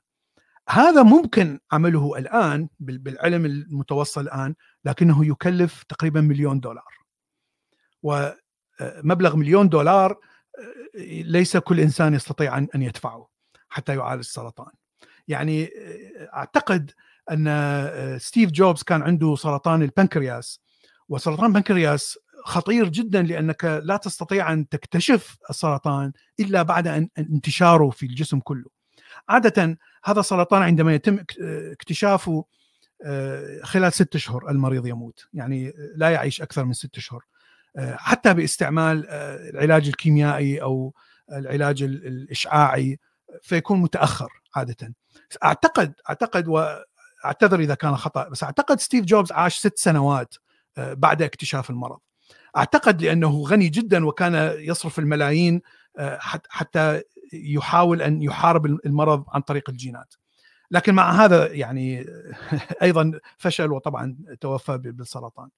هذا ممكن عمله الآن بالعلم المتوصل الآن لكنه يكلف تقريبا مليون دولار. ومبلغ مليون دولار ليس كل إنسان يستطيع ان يدفعه حتى يعالج السرطان. يعني أعتقد أن ستيف جوبز كان عنده سرطان البنكرياس وسرطان البنكرياس خطير جدا لأنك لا تستطيع أن تكتشف السرطان إلا بعد أن انتشاره في الجسم كله. عادة هذا السرطان عندما يتم اكتشافه آه، خلال ست أشهر المريض يموت، يعني لا يعيش أكثر من ست أشهر. آه، حتى باستعمال آه، العلاج الكيميائي أو العلاج الإشعاعي فيكون متأخر عادة. أعتقد أعتقد واعتذر إذا كان خطأ بس أعتقد ستيف جوبز عاش ست سنوات بعد اكتشاف المرض. أعتقد لأنه غني جدا وكان يصرف الملايين حتى يحاول أن يحارب المرض عن طريق الجينات. لكن مع هذا يعني *laughs* أيضا فشل وطبعا توفى بالسرطان.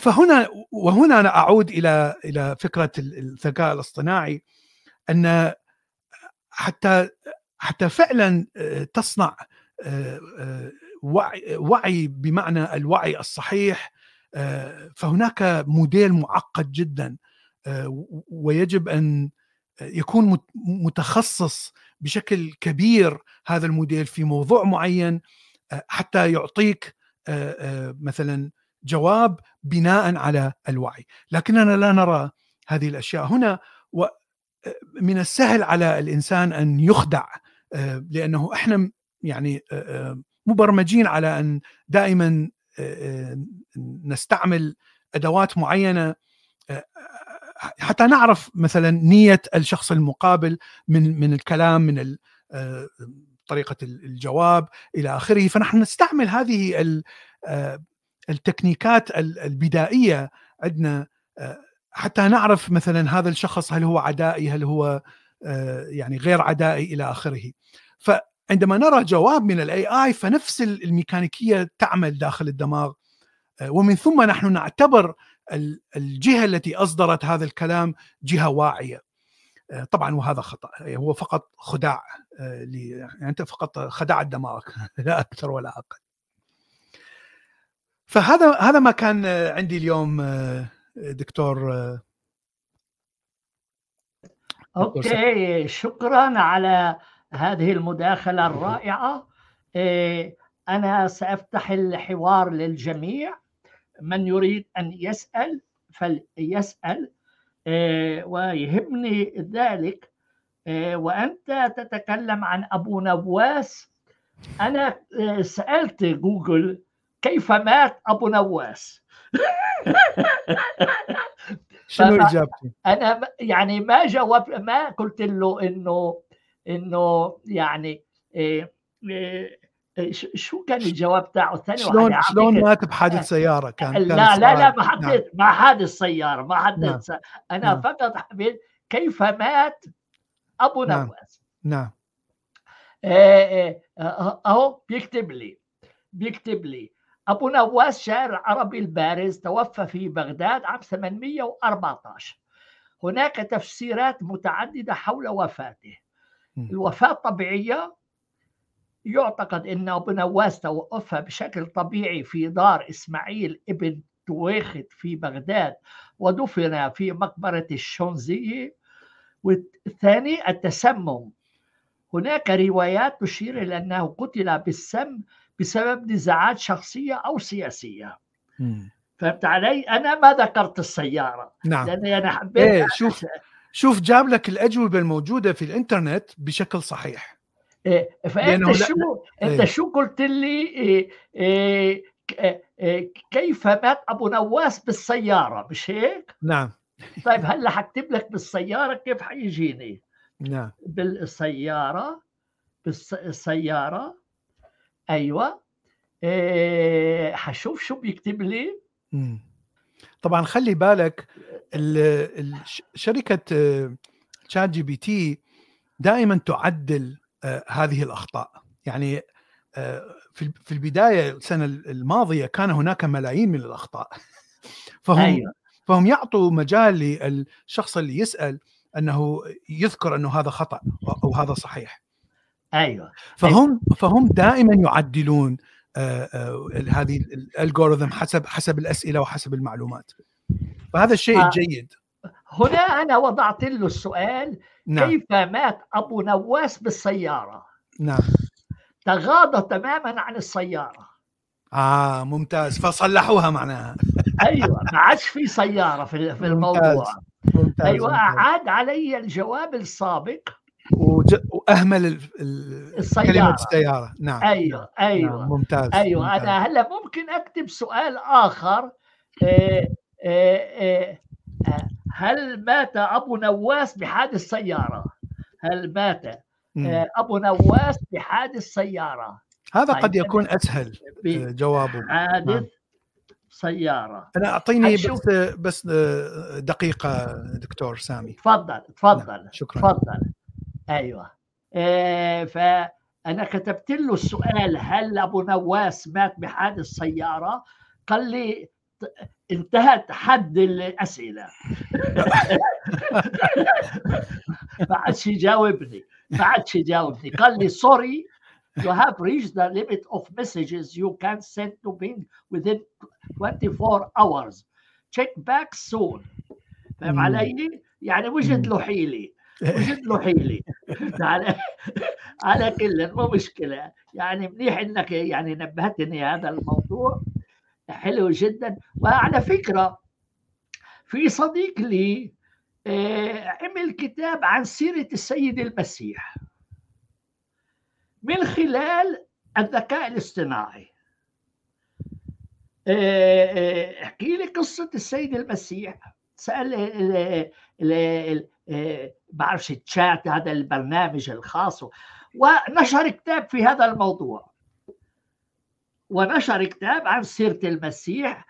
فهنا وهنا أنا أعود إلى إلى فكرة الذكاء الاصطناعي أن حتى حتى فعلا آه، تصنع آه، وعي وعي بمعنى الوعي الصحيح آه، فهناك موديل معقد جدا آه، ويجب أن يكون متخصص بشكل كبير هذا الموديل في موضوع معين آه، حتى يعطيك مثلا جواب بناء على الوعي. لكننا لا نرى هذه الأشياء هنا من السهل على الإنسان أن يخدع لأنه إحنا يعني مبرمجين على أن دائما نستعمل أدوات معينة حتى نعرف مثلا نية الشخص المقابل من من الكلام من طريقة الجواب إلى آخره. فنحن نستعمل هذه التكنيكات البدائية عندنا حتى نعرف مثلا هذا الشخص هل هو عدائي هل هو يعني غير عدائي إلى آخره. فعندما نرى جواب من الاي اي فنفس الميكانيكية تعمل داخل الدماغ ومن ثم نحن نعتبر الجهة التي أصدرت هذا الكلام جهة واعية. طبعا وهذا خطأ. هو فقط خداع يعني أنت فقط خدعت دماغك *laughs* لا أكثر ولا أقل. فهذا هذا ما كان عندي اليوم دكتور أوكي شكرا على هذه المداخلة الرائعة. *laughs* أنا سأفتح الحوار للجميع. من يريد أن يسأل فليسأل ويهمني ذلك وأنت تتكلم عن أبو نواس أنا سألت جوجل كيف مات أبو نواس *laughs* شنو إجابتي؟ أنا يعني ما جاوب ما قلت له إنه إنه يعني إيه إيه شو كان الجواب تاعه الثاني شلون شلون مات بحادث سيارة؟ كان لا لا لا, لا ما حطيت نعم. ما حادث سيارة ما حدث نعم. أنا نعم. فقط حبيت كيف مات أبو نعم. نواس. نعم. إيه أهو بيكتب لي بيكتب لي. أبو نواس شاعر عربي البارز توفى في بغداد عام 814 هناك تفسيرات متعددة حول وفاته. الوفاة طبيعية يعتقد أن أبو نواس توفى بشكل طبيعي في دار إسماعيل ابن تويخت في بغداد ودفن في مقبرة الشونزية والثاني التسمم. هناك روايات تشير إلى أنه قتل بالسم بسبب نزاعات شخصية أو سياسية. مم. فهمت علي؟ أنا ما ذكرت السيارة. نعم. لأني أنا حبيت إيه شوف شوف جاب لك الأجوبة الموجودة في الإنترنت بشكل صحيح. فأنت شو أنت إيه. شو قلت لي إيه إيه, إيه كيف مات أبو نواس بالسيارة مش هيك؟ نعم طيب هلأ حكتب لك بالسيارة كيف حيجيني؟ نعم بالسيارة بالسياره أيوه إيه حشوف شو بيكتب لي مم. طبعا خلي بالك شركه ChatGPT دائما تعدل هذه الأخطاء يعني في البداية السنة الماضية كان هناك ملايين من الأخطاء *laughs* فهم أيوة. فهم يعطوا مجال للشخص اللي يسأل أنه يذكر أنه هذا خطأ أو هذا صحيح أيوه فهم. فهم دائما يعدلون هذه الالجوريثم حسب حسب الأسئلة وحسب المعلومات فهذا الشيء آه. هنا أنا وضعت له السؤال نعم. كيف مات أبو نواس بالسيارة نعم تغاضى تماما عن السيارة آه ممتاز فصلحوها معناها أيوه ما عادش في سيارة في في الموضوع ممتاز. ممتاز. أيوه ممتاز. عاد علي الجواب السابق وج... وأهمل ال... السيارة. كلمة السيارة نعم أيوه أيوه نعم. ممتاز أيوه ممتاز. أنا هلأ ممكن أكتب سؤال آخر إيه إيه إيه هل مات أبو نواس بحادث سيارة؟ هل مات أبو نواس بحادث سيارة؟ هذا قد طيب، يكون أسهل جوابه حادث نعم. سيارة أنا أعطيني بس بس دقيقة دكتور سامي تفضل تفضل نعم. شكرا تفضل أيوه إيه فأنا كتبت له السؤال هل أبو نواس مات بحادث سيارة؟ قال لي انتهت حد الاسئله ما *laughs* عادش يجاوبني ما عادش يجاوبني قال لي سوري you have reached the limit of messages you can send to Bing within 24 hours. Check back soon. فاهم علي؟ يعني وجد له حيله وجد له حيله على *laughs* على كل مو مشكلة. يعني منيح إنك يعني نبهتني هذا الموضوع. حلو جدا. وعلى فكرة في صديق لي عمل كتاب عن سيرة السيد المسيح من خلال الذكاء الاصطناعي. احكي لي قصة السيد المسيح. سأل بعرفش التشات هذا البرنامج الخاص. ونشر كتاب في هذا الموضوع. ونشر كتاب عن سيرة المسيح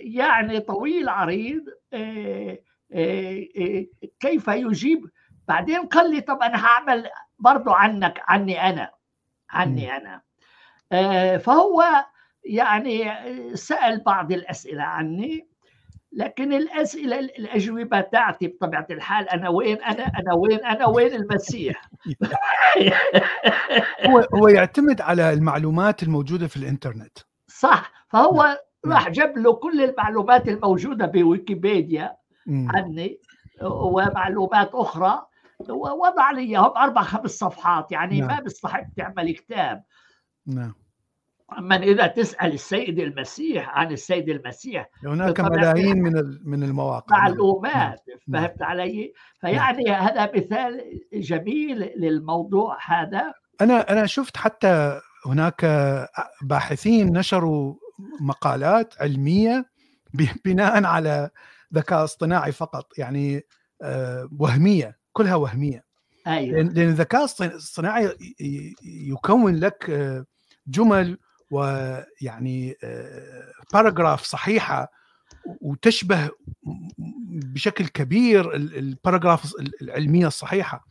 يعني طويل عريض كيف يجيب؟ بعدين قال لي طب أنا هعمل برضو عنك عني أنا عني أنا. فهو يعني سأل بعض الأسئلة عني. لكن الأسئلة الأجوبة تاعتي بطبيعة الحال. أنا وين؟ أنا أنا وين؟ أنا وين المسيح؟ *laughs* هو هو يعتمد على المعلومات الموجودة في الإنترنت. صح. فهو راح جاب له كل المعلومات الموجودة بويكيبيديا عني ومعلومات أخرى. ووضع لي اياهم أربع خمس صفحات. يعني نعم. ما بيستحق تعمل كتاب. نعم. اما إذا تسأل السيد المسيح عن السيد المسيح هناك ملايين من من المواقع معلومات نعم. فهمت علي؟ فيعني نعم. هذا مثال جميل للموضوع هذا أنا أنا شفت حتى هناك باحثين نشروا مقالات علمية بناء على ذكاء اصطناعي فقط يعني وهمية كلها وهمية أيوه لأن الذكاء الصناعي يكون لك جمل ويعني paragraph صحيحة وتشبه بشكل كبير ال paragraph العلمية الصحيحة.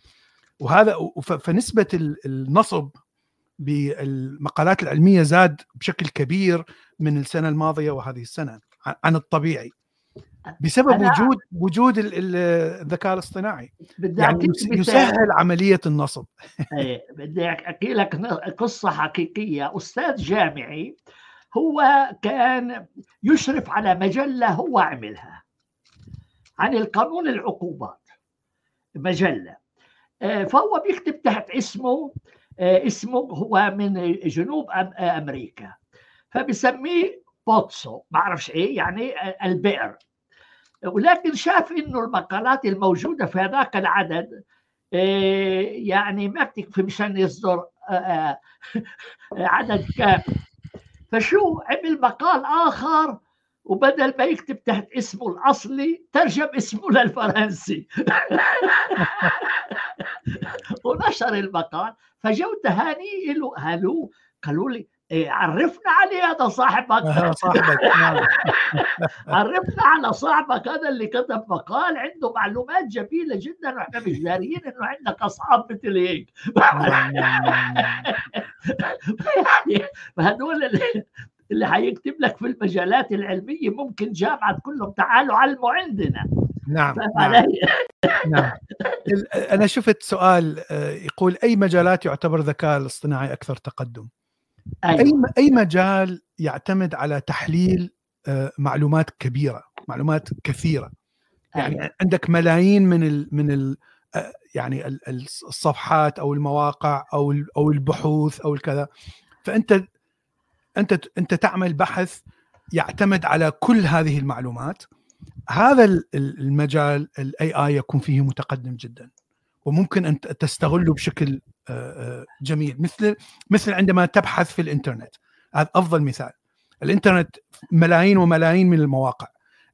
وهذا فنسبة النصب بالمقالات العلمية زاد بشكل كبير من السنة الماضية وهذه السنة عن الطبيعي. بسبب وجود وجود الذكاء الاصطناعي. يعني يسهل عملية النصب. *laughs* إيه، بدي احكي لك قصة حقيقية. أستاذ جامعي هو كان يشرف على مجلة هو عملها عن القانون العقوبات. مجلة. آه، فهو بيكتب تحت اسمه آه، اسمه هو من جنوب أمريكا. فبسميه بوتسو. ما بعرفش إيه يعني آه، البئر. ولكن شاف إنه المقالات الموجودة في هذاك العدد يعني ما بتكفي مشان يصدر عدد كافي فشو؟ عمل مقال آخر وبدل ما يكتب تحت اسمه الأصلي ترجم اسمه للفرنسي. *laughs* ونشر المقال. فجو تهاني له قالوا لي عرفنا عليه هذا صاحبك. *laughs* صاحبك نعم. *laughs* عرفنا على صاحبك هذا اللي كتب مقال عنده معلومات جميلة جدا وإحنا مش داريين إنه عندك أصحاب مثل هيك. *laughs* يعني فهدول اللي, اللي حيكتب لك في المجالات العلمية ممكن جامعة كلهم تعالوا علموا عندنا. نعم نعم. نعم. أنا شفت سؤال آه، يقول أي مجالات يعتبر الذكاء الاصطناعي أكثر تقدم؟ أيوة. أي أي مجال يعتمد على تحليل آه، معلومات كبيرة معلومات كثيرة يعني أيوة. عندك ملايين من ال من ال آه، يعني الصفحات أو المواقع أو أو البحوث أو الكذا فأنت أنت أنت تعمل بحث يعتمد على كل هذه المعلومات هذا المجال ال AI يكون فيه متقدم جدا وممكن أن تستغله بشكل جميل. مثل مثل عندما تبحث في الإنترنت. هذا أفضل مثال. الإنترنت ملايين وملايين من المواقع.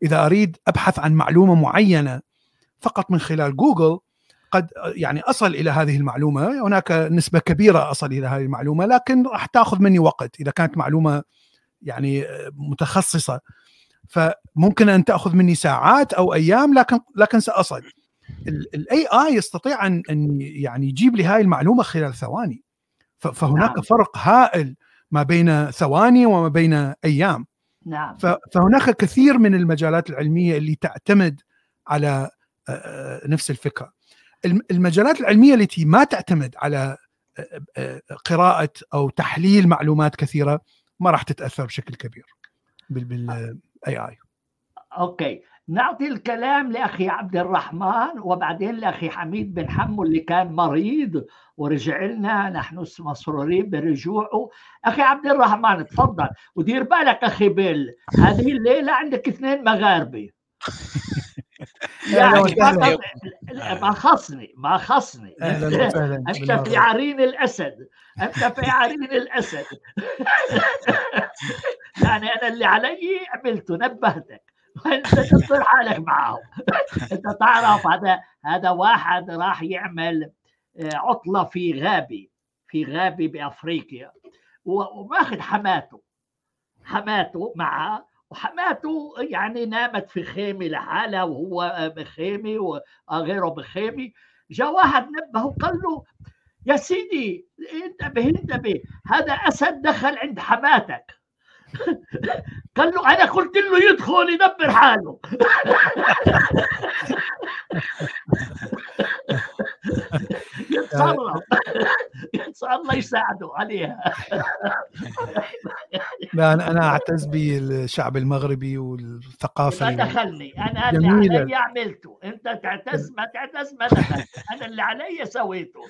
إذا أريد أبحث عن معلومة معينة فقط من خلال جوجل قد يعني أصل إلى هذه المعلومة. هناك نسبة كبيرة أصل إلى هذه المعلومة لكن راح تأخذ مني وقت إذا كانت معلومة يعني متخصصة. فممكن أن تأخذ مني ساعات أو أيام لكن لكن سأصل. الاي اي يستطيع أن أن يعني يجيب لي هاي المعلومة خلال ثواني. فهناك نعم. فرق هائل ما بين ثواني وما بين أيام. نعم. فهناك كثير من المجالات العلمية اللي تعتمد على نفس الفكرة. المجالات العلمية التي ما تعتمد على قراءة أو تحليل معلومات كثيرة ما راح تتأثر بشكل كبير بال AI okay. نعطي الكلام لأخي عبد الرحمن وبعدين لأخي حميد بن حمو اللي كان مريض ورجع لنا. نحن مسرورين برجوعه. أخي عبد الرحمن تفضل. ودير بالك أخي بيل هذه الليلة عندك اثنين مغاربه *laughs* يعني ما خصني ما خصني. أنت في عرين الأسد. أنت في عرين الأسد. *laughs* يعني أنا اللي علي عملته نبهتك. انت تصير حالك معه أنت تعرف هذا هذا واحد راح يعمل عطلة في غابه في غابه بأفريقيا. وماخذ حماته. حماته معه وحماته يعني نامت في خيمة لحالها وهو بخيمة وغيره بخيمة. جاء واحد نبهه وقال له يا سيدي انتبه انتبه هذا أسد دخل عند حماتك. قال له أنا قلت له يدخل يدبر حاله. يتصرف الله. يساعده عليها. لا أنا أنا أعتز بالشعب المغربي والثقافة ما دخلني. أنا اللي علي عملته. أنت تعتز ما تعتز ما دخلت. أنا اللي علي سويته.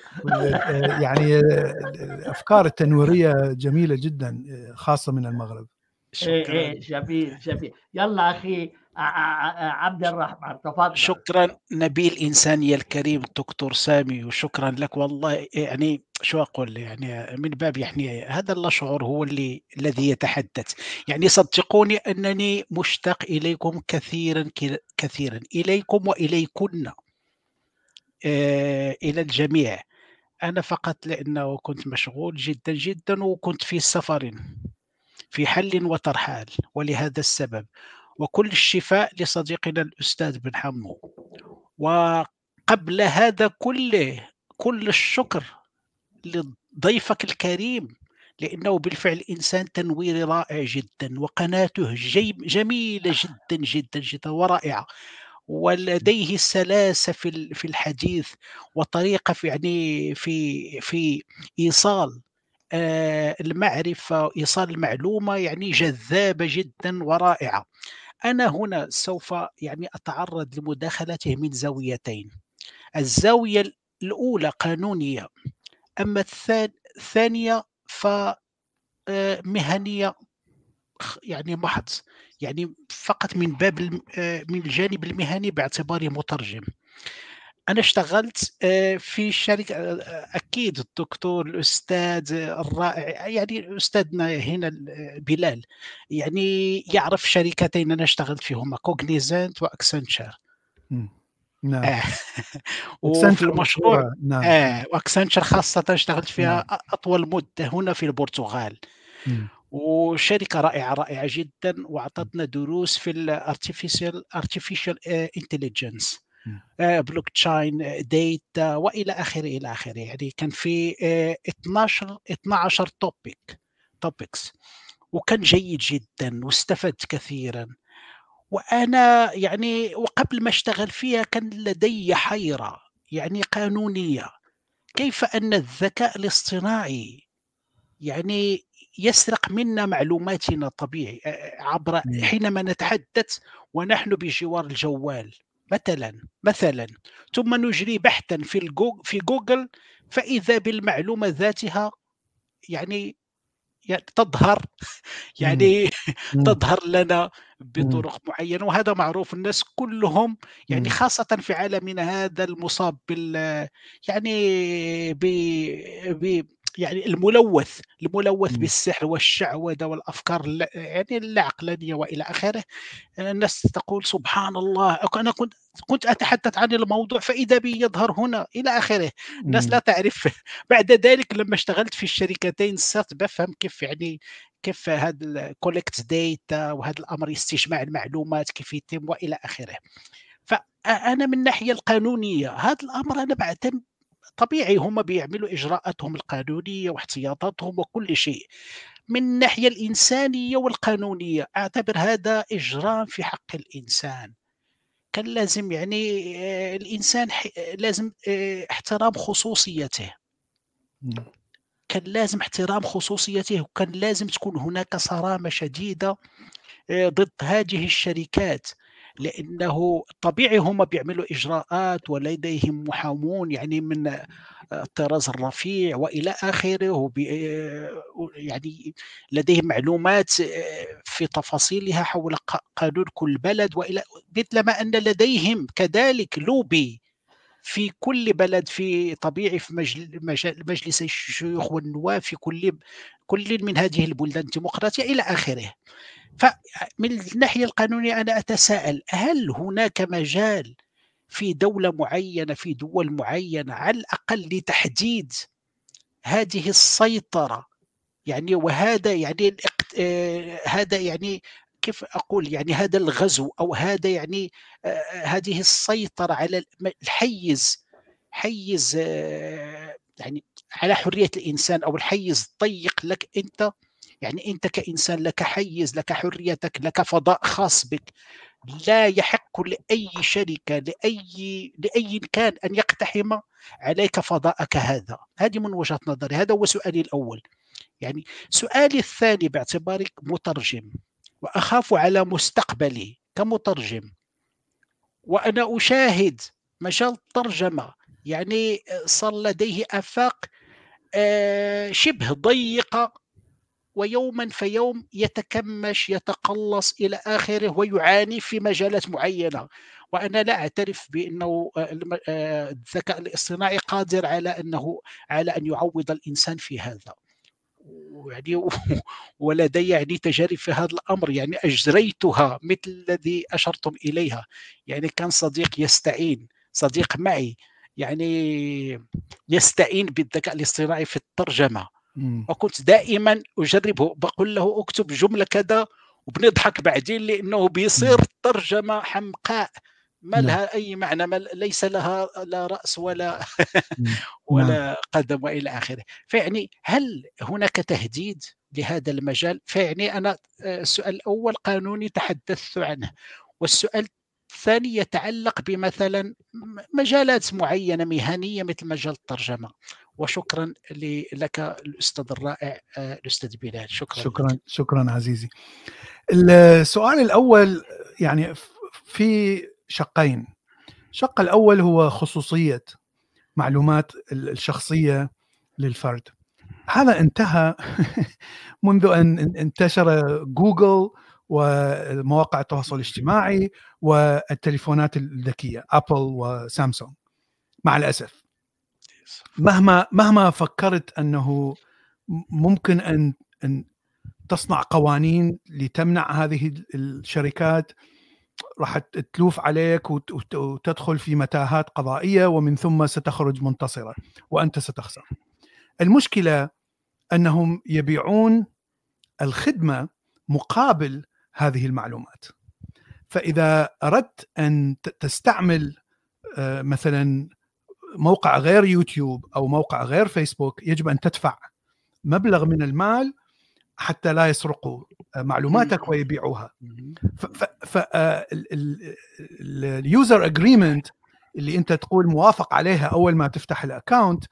يعني الافكار التنويرية جميلة جدا خاصة من المغرب. إيه إيه جميل جميل. يلا أخي عبد الرحمن تفضل. شكرا نبيل الانسانيه الكريم الدكتور سامي وشكرا لك والله يعني شو أقول يعني من باب يعني هذا الشعور هو اللي الذي يتحدث. يعني صدقوني أنني مشتاق إليكم كثيرا كثيرا. إليكم وإليكن. إلى الجميع. أنا فقط لأنه كنت مشغول جدا جدا وكنت في سفر. في حل وترحال ولهذا السبب. وكل الشفاء لصديقنا الأستاذ بن حمو. وقبل هذا كله كل الشكر لضيفك الكريم لأنه بالفعل إنسان تنويري رائع جدا وقناته جميلة جدا جدا جدا ورائعة. ولديه سلاسة في في الحديث وطريقة في يعني في في إيصال المعرفة إيصال المعلومة يعني جذابة جدا ورائعة. أنا هنا سوف يعني أتعرض لمداخلته من زاويتين. الزاوية الأولى قانونية أما الثانية فمهنية يعني محض يعني فقط من باب من الجانب المهني باعتباري مترجم. أنا اشتغلت في شركة أكيد الدكتور الأستاذ الرائع يعني أستاذنا هنا بلال يعني يعرف شركتين أنا اشتغلت فيهما Cognizant و Accenture نعم آه. *laughs* وفي المشروع نعم. آه. و Accenture خاصة اشتغلت فيها نعم. أطول مدة هنا في البرتغال. وشركة رائعة رائعة جدا وأعطتنا دروس في ال artificial artificial intelligence blockchain data وإلى آخره إلى آخره. يعني كان في 12 12 topic topics وكان جيد جدا واستفدت كثيرا. وأنا يعني وقبل ما أشتغل فيها كان لدي حيرة يعني قانونية. كيف أن الذكاء الاصطناعي يعني يسرق منا معلوماتنا طبيعي عبر حينما نتحدث ونحن بجوار الجوال. مثلا مثلا ثم نجري بحثا في الجوجل في جوجل فإذا بالمعلومة ذاتها يعني يعني تظهر *laughs* يعني *laughs* تظهر لنا بطرق معينة وهذا معروف الناس كلهم يعني خاصة في عالمنا هذا المصاب بال يعني ب يعني الملوث الملوث. بالسحر والشعوذة والأفكار يعني العقلانيه وإلى آخره. الناس تقول سبحان الله أنا كنت كنت أتحدث عن الموضوع فإذا بي يظهر هنا إلى آخره. الناس لا تعرف. *laughs* بعد ذلك لما اشتغلت في الشركتين صرت بفهم كيف يعني كيف هذا الكولكت ديتا وهذا الأمر استجماع المعلومات كيف يتم وإلى آخره. فانا من الناحية القانونية هذا الأمر أنا بعتمد طبيعي هم بيعملوا إجراءاتهم القانونية واحتياطاتهم وكل شيء. من الناحية الإنسانية والقانونية أعتبر هذا اجرام في حق الإنسان. كان لازم يعني آه، الإنسان لازم آه، احترام خصوصيته. كان لازم احترام خصوصيته وكان لازم تكون هناك صرامة شديدة آه، ضد هذه الشركات. لأنه طبيعي هم بيعملوا إجراءات ولديهم محامون يعني من الطراز الرفيع وإلى آخره يعني لديهم معلومات في تفاصيلها حول قانون كل بلد وإلى مثلما أن لديهم كذلك لوبي. في كل بلد في طبيعي في مجلس الشيوخ والنواب في كل كل من هذه البلدان الديمقراطية إلى آخره. فمن الناحية القانونية أنا أتساءل هل هناك مجال في دولة معينة في دول معينة على الأقل لتحديد هذه السيطرة؟ يعني وهذا يعني آه، هذا يعني كيف أقول؟ يعني هذا الغزو أو هذا يعني هذه السيطرة على الحيز حيز يعني على حرية الإنسان أو الحيز الضيق لك أنت يعني أنت كإنسان لك حيز لك حريتك لك فضاء خاص بك لا يحق لأي شركة لأي لأي كان أن يقتحم عليك فضاءك هذا. هذه من وجهة نظري هذا هو سؤالي الأول. يعني سؤالي الثاني باعتبارك مترجم. وأخاف على مستقبلي كمترجم. وأنا أشاهد مجال الترجمة يعني صار لديه آفاق آه، شبه ضيقة ويوما فيوم يتكمش يتقلص إلى آخره ويعاني في مجالات معينة. وأنا لا أعترف بأنه آه، آه، الذكاء الاصطناعي قادر على أنه على أن يعوض الإنسان في هذا. يعني ولدي يعني تجارب في هذا الأمر يعني أجريتها مثل الذي أشرتم إليها. يعني كان صديق يستعين صديق معي يعني يستعين بالذكاء الاصطناعي في الترجمة. وكنت دائما أجربه بقول له اكتب جملة كذا وبنضحك بعدين لأنه بيصير ترجمة حمقاء. ما نعم. لها أي معنى ما ليس لها لا رأس ولا *laughs* ولا نعم. قدم وإلى آخره. فيعني هل هناك تهديد لهذا المجال؟ فيعني أنا آه، السؤال الأول قانوني تحدثت عنه. والسؤال الثاني يتعلق بمثلا مجالات معينة مهنية مثل مجال الترجمة. وشكرا لك الأستاذ الرائع آه، الأستاذ بلال. شكرا شكرا لك. شكرا عزيزي. السؤال الأول يعني في شقين. الشق الأول هو خصوصية معلومات الشخصية للفرد. هذا انتهى *laughs* منذ أن انتشر جوجل ومواقع التواصل الاجتماعي والتليفونات الذكية أبل وسامسونج مع الأسف. مهما مهما فكرت أنه ممكن ان أن تصنع قوانين لتمنع هذه الشركات راح تلوف عليك وتدخل في متاهات قضائية ومن ثم ستخرج منتصرا وأنت ستخسر. المشكلة أنهم يبيعون الخدمة مقابل هذه المعلومات. فإذا أردت أن تستعمل آه، مثلا موقع غير يوتيوب أو موقع غير فيسبوك يجب أن تدفع مبلغ من المال حتى لا يسرقوا معلوماتك ويبيعوها. فال user agreement اللي أنت تقول موافق عليها أول ما تفتح ال account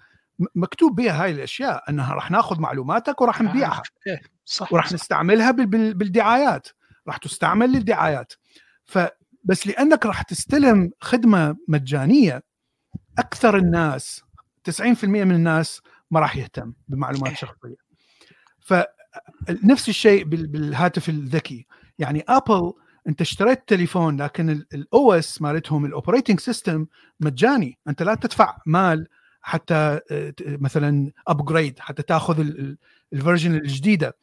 مكتوب بها هاي الأشياء أنها راح ناخذ معلوماتك وراح آه، نبيعها. إيه، صح وراح. نستعملها بالدعايات. راح تستعمل للدعايات. فبس لأنك راح تستلم خدمة مجانية أكثر الناس 90% من الناس ما راح يهتم بمعلومات إيه. شخصية. فنفس الشيء بالهاتف الذكي. يعني Apple انت اشتريت تليفون لكن ال OS مالتهم ال operating system مجاني. انت لا تدفع مال حتى آه، مثلا upgrade حتى تاخذ ال version الجديدة.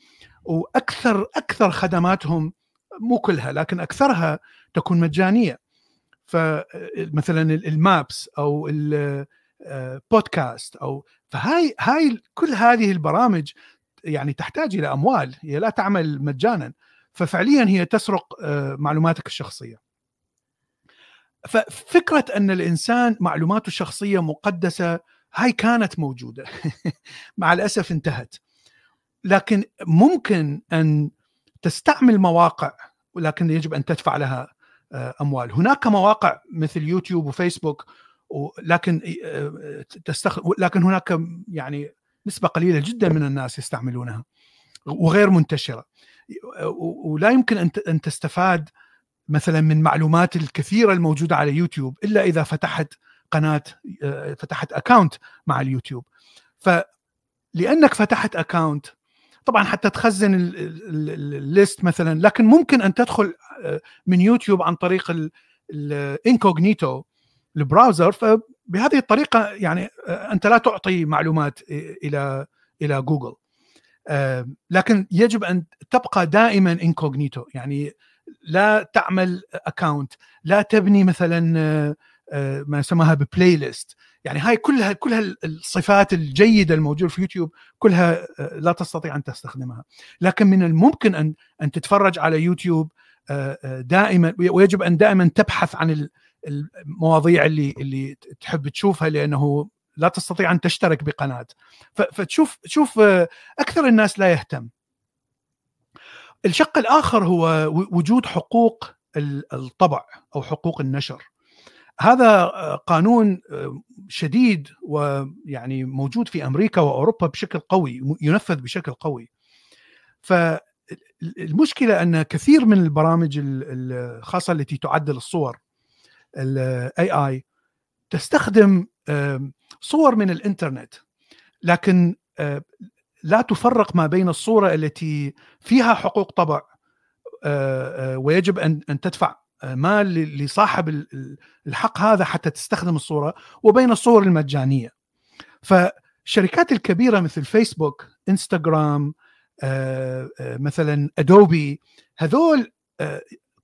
وأكثر أكثر خدماتهم مو كلها لكن أكثرها تكون مجانية. فمثلا ال maps أو البودكاست أو فهاي هاي كل هذه البرامج يعني تحتاج إلى أموال هي لا تعمل مجانا. ففعليا هي تسرق آه، معلوماتك الشخصية. ففكرة أن الإنسان معلوماته الشخصية مقدسة هاي كانت موجودة. *laughs* مع الأسف انتهت. لكن ممكن أن تستعمل مواقع ولكن يجب أن تدفع لها آه، أموال. هناك مواقع مثل يوتيوب وفيسبوك لكن آه، تستخدم لكن هناك يعني نسبة قليلة جدا من الناس يستعملونها وغير منتشرة. ولا يمكن أن تستفاد مثلا من معلومات الكثيرة الموجودة على يوتيوب إلا إذا فتحت قناة فتحت account مع اليوتيوب. فلانك فتحت account طبعا حتى تخزن ال list مثلا لكن ممكن أن تدخل آه، من يوتيوب عن طريق ال incognito ال browser فبهذه الطريقة يعني آه، أنت لا تعطي معلومات إلى إلى جوجل. آه، لكن يجب أن تبقى دائما incognito يعني لا تعمل account لا تبني مثلا ما يسمىها ب playlist يعني هاي كلها كلها الصفات الجيدة الموجودة في يوتيوب كلها لا تستطيع أن تستخدمها. لكن من الممكن أن أن تتفرج على يوتيوب دائما ويجب أن دائما تبحث عن المواضيع اللي اللي تحب تشوفها لأنه لا تستطيع أن تشترك بقناة. فتشوف تشوف أكثر الناس لا يهتم. الشق الآخر هو وجود حقوق الطبع أو حقوق النشر. هذا قانون شديد ويعني موجود في أمريكا وأوروبا بشكل قوي ينفذ بشكل قوي. فالمشكلة أن كثير من البرامج الخاصه التي تعدل الصور الاي اي تستخدم صور من الإنترنت لكن لا تفرق ما بين الصورة التي فيها حقوق طبع ويجب أن أن تدفع مال لصاحب الحق هذا حتى تستخدم الصورة وبين الصور المجانية. فالشركات الكبيرة مثل فيسبوك انستغرام مثلا ادوبي هذول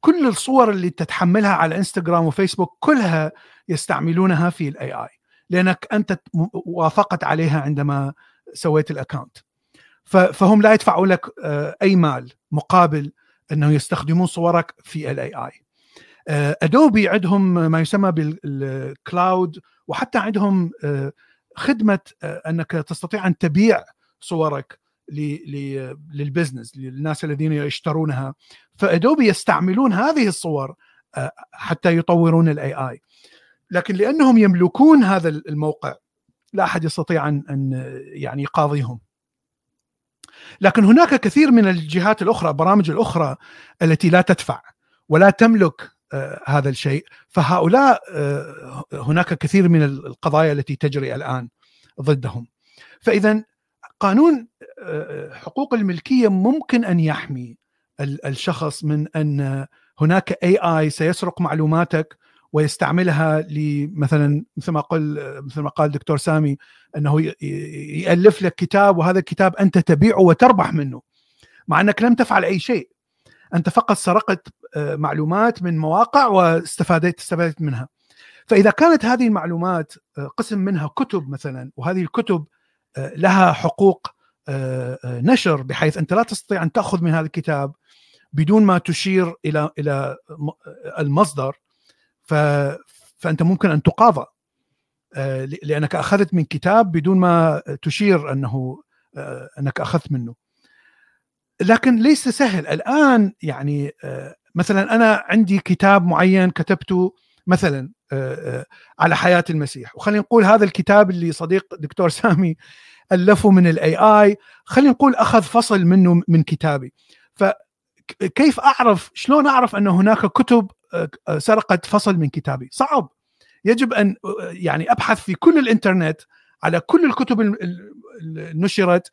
كل الصور اللي تتحملها على إنستغرام وفيسبوك كلها يستعملونها في ال AI لأنك أنت وافقت عليها عندما سويت ال account فهم لا يدفعوا لك أي مال مقابل أنه يستخدمون صورك في ال AI ادوبي عندهم ما يسمى بال cloud وحتى عندهم خدمة أنك تستطيع أن تبيع صورك لل business للناس الذين يشترونها. فأدوبي يستعملون هذه الصور حتى يطورون الاي اي لكن لأنهم يملكون هذا الموقع لا أحد يستطيع أن أن يعني يقاضيهم. لكن هناك كثير من الجهات الأخرى برامج الأخرى التي لا تدفع ولا تملك هذا الشيء. فهؤلاء هناك كثير من القضايا التي تجري الآن ضدهم. فاذا قانون حقوق الملكية ممكن أن يحمي الشخص من أن هناك اي اي سيسرق معلوماتك ويستعملها لمثلا مثل ما قال مثل ما قال دكتور سامي أنه يألف لك كتاب وهذا الكتاب أنت تبيعه وتربح منه. مع أنك لم تفعل أي شيء. أنت فقط سرقت آه، معلومات من مواقع واستفادت استفادت منها. فإذا كانت هذه المعلومات آه، قسم منها كتب مثلا وهذه الكتب آه، لها حقوق نشر بحيث أنت لا تستطيع أن تأخذ من هذا الكتاب بدون ما تشير إلى إلى المصدر فأنت ممكن أن تقاضى. لأنك أخذت من كتاب بدون ما تشير أنه أنك أخذت منه. لكن ليس سهل. الآن يعني مثلا أنا عندي كتاب معين كتبته مثلا على حياة المسيح. وخلينا نقول هذا الكتاب اللي صديق دكتور *laughs* سامي الفه من الاي اي خلينا نقول أخذ فصل منه من كتابي. فكيف أعرف شلون أعرف أن هناك كتب سرقت فصل من كتابي؟ صعب. يجب أن يعني أبحث في كل الإنترنت على كل الكتب نشرت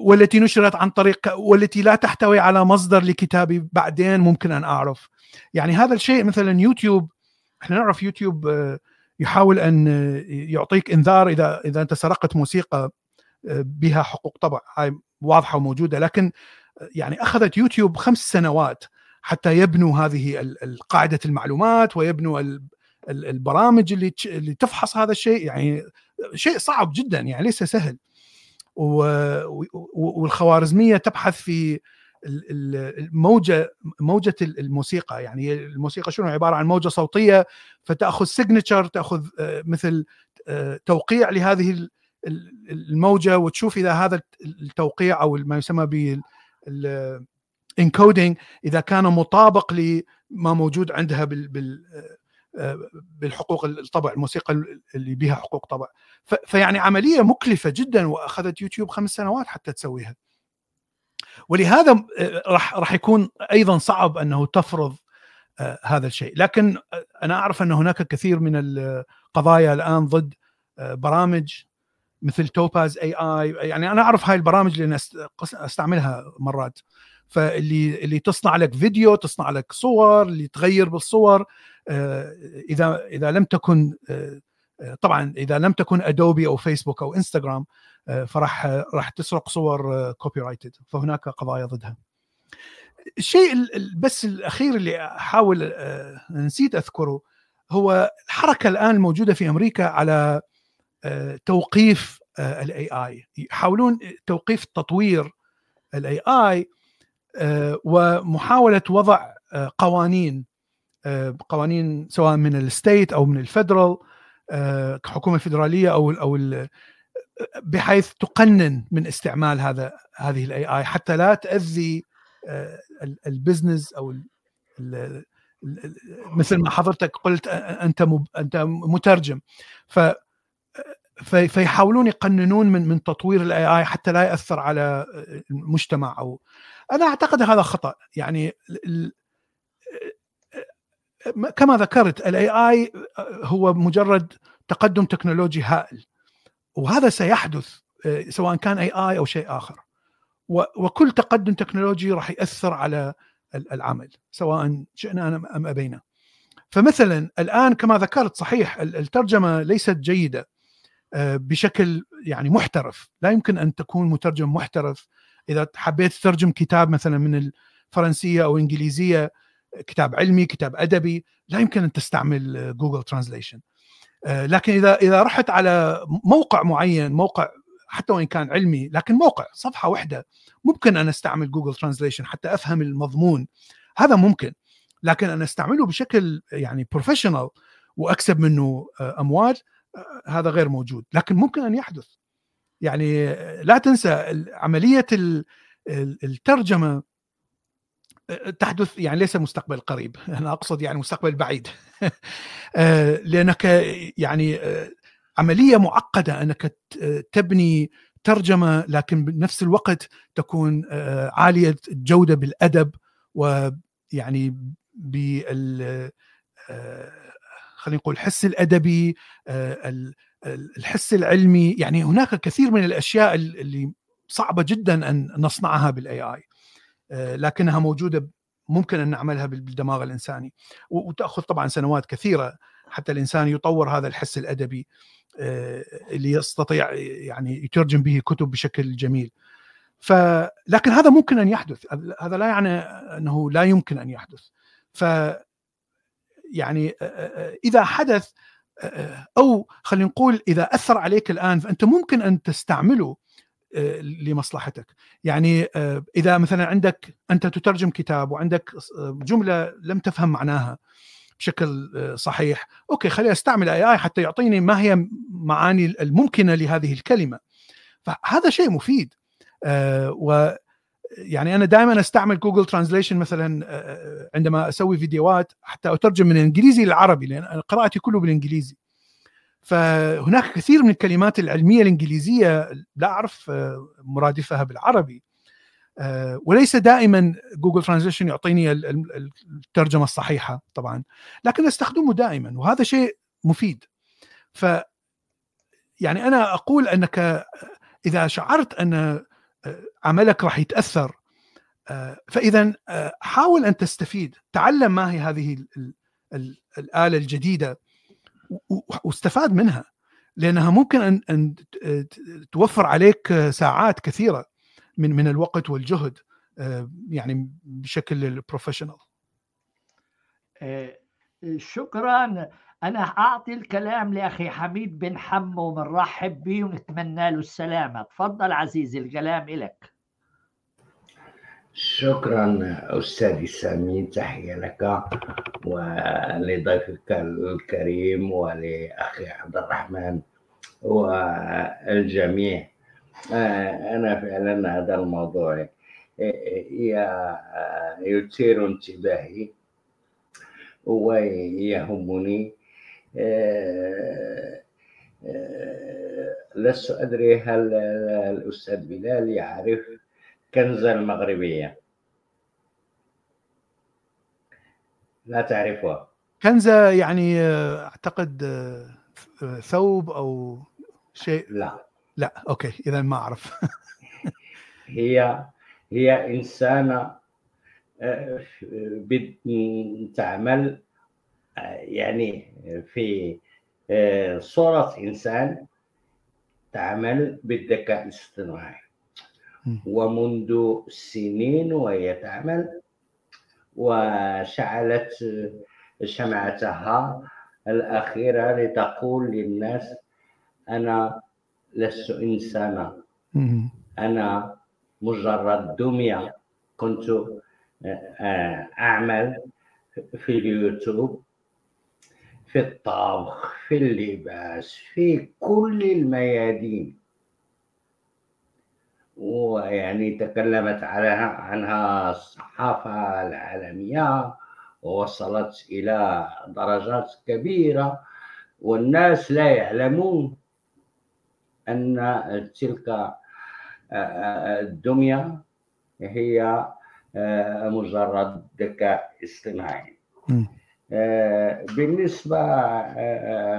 والتي نشرت عن طريق والتي لا تحتوي على مصدر لكتابي. بعدين ممكن أن أعرف. يعني هذا الشيء مثلا يوتيوب. إحنا نعرف يوتيوب يحاول أن يعطيك إنذار إذا إذا أنت سرقت موسيقى آه، بها حقوق طبع. هاي واضحة وموجودة لكن آه، يعني أخذت يوتيوب خمس سنوات حتى يبنوا هذه قاعدة المعلومات ويبنوا البرامج اللي اللي تفحص هذا الشيء. يعني شيء صعب جدا يعني ليس سهل. والخوارزمية تبحث في الموجة موجة الموسيقى. يعني الموسيقى شنو؟ عبارة عن موجة صوتية فتأخذ signature تأخذ آه، مثل آه، توقيع لهذه الموجة وتشوف إذا هذا التوقيع أو ما يسمى بال encoding إذا كان مطابق لما موجود عندها بال بالحقوق الطبع الموسيقى اللي بها حقوق طبع. فيعني عملية مكلفة جدا وأخذت يوتيوب خمس سنوات حتى تسويها. ولهذا راح راح يكون أيضا صعب أنه تفرض آه، هذا الشيء. لكن أنا أعرف أن هناك كثير من القضايا الآن ضد آه، برامج مثل توباز AI يعني أنا أعرف هاي البرامج لأن أستعملها مرات. فاللي اللي تصنع لك فيديو تصنع لك صور اللي تغير بالصور آه، إذا إذا لم تكن آه، طبعا إذا لم تكن ادوبي أو فيسبوك أو انستغرام آه، فراح راح تسرق صور copyrighted فهناك قضايا ضدها. الشيء بس الأخير اللي أحاول نسيت أذكره هو الحركة الآن الموجوده في أمريكا على توقيف ال AI يحاولون توقيف تطوير ال AI ومحاولة وضع قوانين قوانين سواء من ال state أو من ال federal كحكومة فدراليه أو أو بحيث تقنن من استعمال هذا هذه ال AI حتى لا تأذي ال business أو مثل ما حضرتك قلت أنت أنت مترجم. ف فيحاولون يقننون من من تطوير ال AI حتى لا يأثر على المجتمع أو أنا أعتقد هذا خطأ. يعني كما ذكرت ال AI هو مجرد تقدم تكنولوجي هائل. وهذا سيحدث سواء كان AI أو شيء آخر. وكل تقدم تكنولوجي راح يأثر على العمل سواء شئنا ام أبينا. فمثلا الآن كما ذكرت صحيح الترجمة ليست جيدة بشكل يعني محترف. لا يمكن أن تكون مترجم محترف. إذا حبيت تترجم كتاب مثلا من الفرنسية أو إنجليزية كتاب علمي كتاب أدبي لا يمكن أن تستعمل جوجل translation لكن إذا إذا رحت على موقع معين موقع حتى وإن كان علمي لكن موقع صفحة واحدة ممكن أن أستعمل جوجل translation حتى أفهم المضمون. هذا ممكن لكن أنا أستعمله بشكل يعني professional وأكسب منه أموال هذا غير موجود. لكن ممكن أن يحدث. يعني لا تنسى عملية الترجمة تحدث يعني ليس مستقبل قريب. *laughs* أنا أقصد يعني مستقبل بعيد. *laughs* لأنك يعني عملية معقدة أنك تبني ترجمة لكن بنفس الوقت تكون عالية الجودة بالأدب ويعني بال خلينا نقول الحس الأدبي الحس العلمي. يعني هناك كثير من الأشياء اللي صعبة جدا أن نصنعها بالاي اي لكنها موجودة ممكن أن نعملها بالدماغ الإنساني. وتأخذ طبعا سنوات كثيرة حتى الإنسان يطور هذا الحس الأدبي اللي يستطيع يعني يترجم به كتب بشكل جميل. ف لكن هذا ممكن أن يحدث. هذا لا يعني أنه لا يمكن أن يحدث. ف يعني إذا حدث أو خلينا نقول إذا أثر عليك الآن فأنت ممكن أن تستعمله لمصلحتك. يعني إذا مثلا عندك أنت تترجم كتاب وعندك جملة لم تفهم معناها بشكل صحيح okay خليني أستعمل AI حتى يعطيني ما هي معاني الممكنة لهذه الكلمة. فهذا شيء مفيد. و يعني أنا دائما أستعمل جوجل translation مثلا عندما أسوي فيديوهات حتى أترجم من الانجليزي للعربي لأن قراءتي كله بالإنجليزي. فهناك كثير من الكلمات العلمية الإنجليزية لا أعرف مرادفها بالعربي. وليس دائما جوجل translation يعطيني الترجمة الصحيحة طبعا لكن أستخدمه دائما وهذا شيء مفيد. ف يعني أنا أقول أنك إذا شعرت أن عملك راح يتأثر فاذا حاول أن تستفيد تعلم ما هي هذه الآلة الجديدة. واستفاد منها. لأنها ممكن ان أن توفر عليك ساعات كثيرة من من الوقت والجهد يعني بشكل بروفيشنال شكرا. أنا أعطي الكلام لأخي حميد بن حمو بنرحب به ونتمنى له السلامة. تفضل عزيزي الكلام لك شكرا استاذي سامي تحية لك ولضيفك الكريم ولأخي عبد الرحمن والجميع. أنا فعلا هذا الموضوع يثير انتباهي ويهمني. لست أدري هل الأستاذ بلال يعرف كنزة المغربية. لا تعرفها. كنزة يعني أعتقد ثوب أو شيء. لا. لا أوكي إذا ما أعرف. *laughs* هي هي إنسانة تعمل يعني في صورة إنسان تعمل بالذكاء الاصطناعي. ومنذ سنين وهي تعمل وشعلت شمعتها الأخيرة لتقول للناس أنا لست إنسانا أنا مجرد دمية. كنت آه، أعمل في اليوتيوب في الطبخ في اللباس في كل الميادين. ويعني تكلمت عليها عنها الصحافة العالمية ووصلت إلى درجات كبيرة والناس لا يعلمون أن تلك آه، آه، الدمية هي آه، مجرد ذكاء اصطناعي. بالنسبة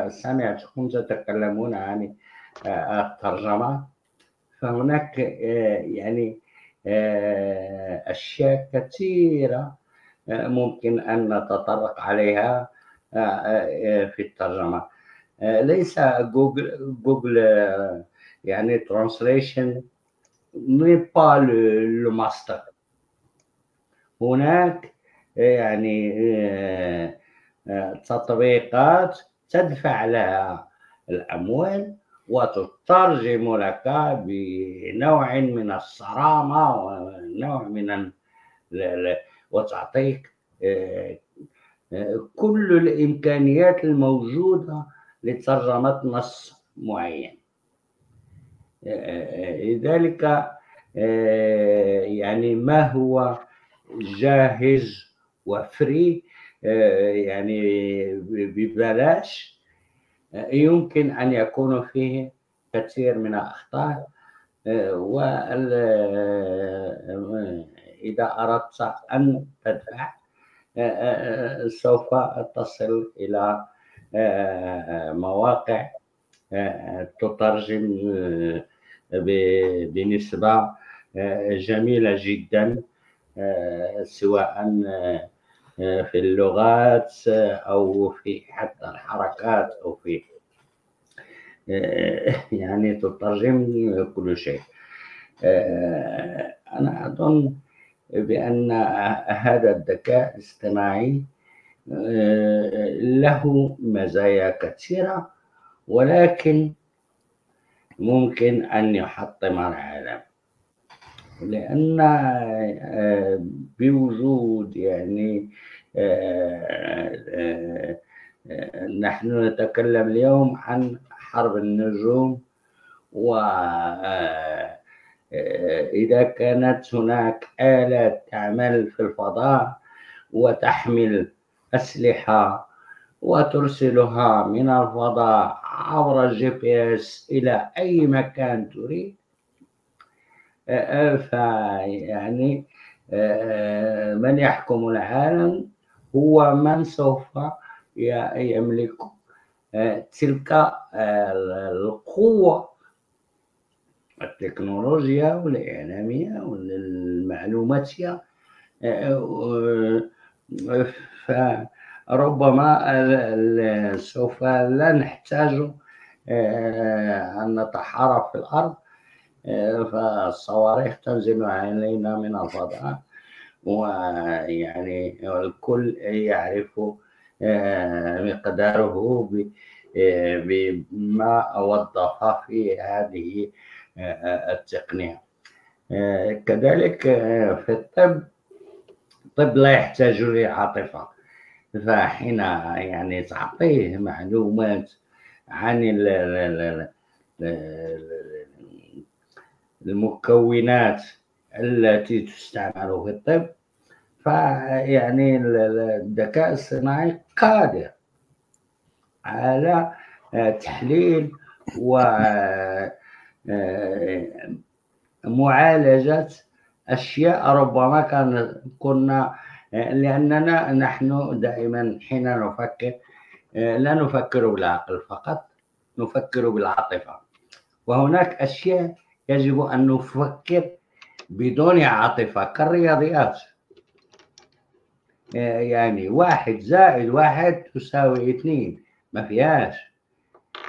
سمعتكم تتكلمون عن الترجمة. فهناك يعني أشياء كثيرة ممكن أن نتطرق عليها في الترجمة. ليس جوجل جوجل يعني ترانسليشن ني با لو ماستر هناك يعني تطبيقات تدفع لها الأموال وتترجم لك بنوع من الصرامة ونوع من وتعطيك كل الإمكانيات الموجودة لترجمة نص معين. لذلك يعني ما هو جاهز وفري يعني ببلاش يمكن أن يكون فيه كثير من الأخطاء وإذا أردت أن تدفع سوف تصل إلى مواقع تترجم بنسبة جميلة جدا سواء في اللغات أو في حتى الحركات أو في يعني تترجم كل شيء. أنا أظن بأن هذا الذكاء الاصطناعي له مزايا كثيرة ولكن ممكن أن يحطم العالم. لأن بوجود يعني نحن نتكلم اليوم عن حرب النجوم وإذا كانت هناك آلات تعمل في الفضاء وتحمل أسلحة وترسلها من الفضاء عبر ال GPS إلى أي مكان تريد فيعني من يحكم العالم هو من سوف يملك تلك القوة. التكنولوجيا والإعلامية والمعلوماتية فربما سوف لا نحتاج آه، أن نتحارب في الأرض. آه، فالصواريخ تنزل علينا من الفضاء ويعني الكل يعرف آه، مقداره بما وظف في هذه التقنية. كذلك في الطب الطب لا يحتاج لعاطفة. فحين يعني تعطيه معلومات عن المكونات التي تستعمل في الطب فيعني الذكاء الصناعي قادر على تحليل ومعالجة أشياء ربما كان كنا لأننا نحن دائما حين نفكر لا نفكر بالعقل فقط نفكر بالعاطفة. وهناك أشياء يجب أن نفكر بدون عاطفة كالرياضيات. يعني واحد زائد واحد تساوي اثنين ما فيهاش.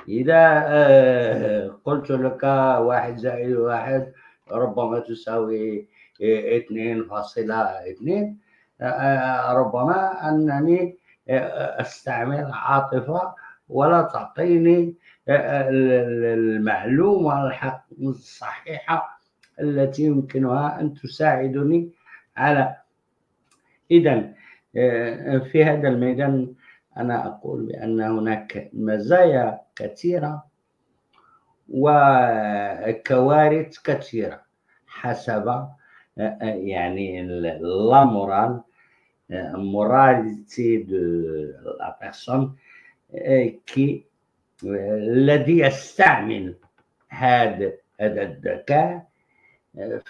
إذا آه، قلت لك واحد زائد واحد ربما تساوي اثنين فاصلة اثنين. ربما أنني أستعمل عاطفة ولا تعطيني المعلومة الصحيحة التي يمكنها أن تساعدني على. اذا في هذا الميدان أنا أقول بأن هناك مزايا كثيرة وكوارث كثيرة حسب يعني لا مورال moralité de la qui الذي يستعمل هذا هذا الذكاء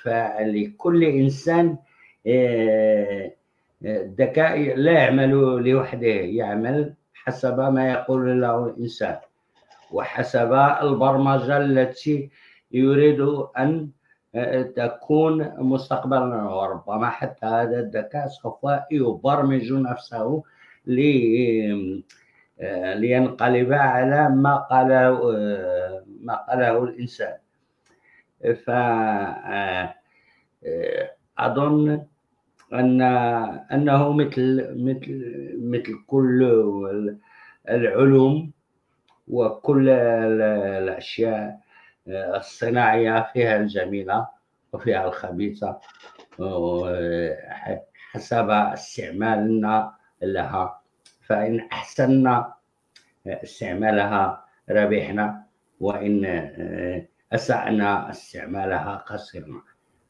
فلكل إنسان الذكاء لا يعمل لوحده يعمل حسب ما يقول له الإنسان وحسب البرمجة التي يريد أن تكون مستقبلا وربما حتى هذا الذكاء سوف يبرمج نفسه لينقلب على ما قاله ما قاله الإنسان. ف أظن أن أنه مثل مثل مثل كل العلوم وكل الأشياء الصناعية فيها الجميلة وفيها الخبيثة حسب استعمالنا لها. فإن أحسننا استعمالها ربحنا وإن أسأنا استعمالها خسرنا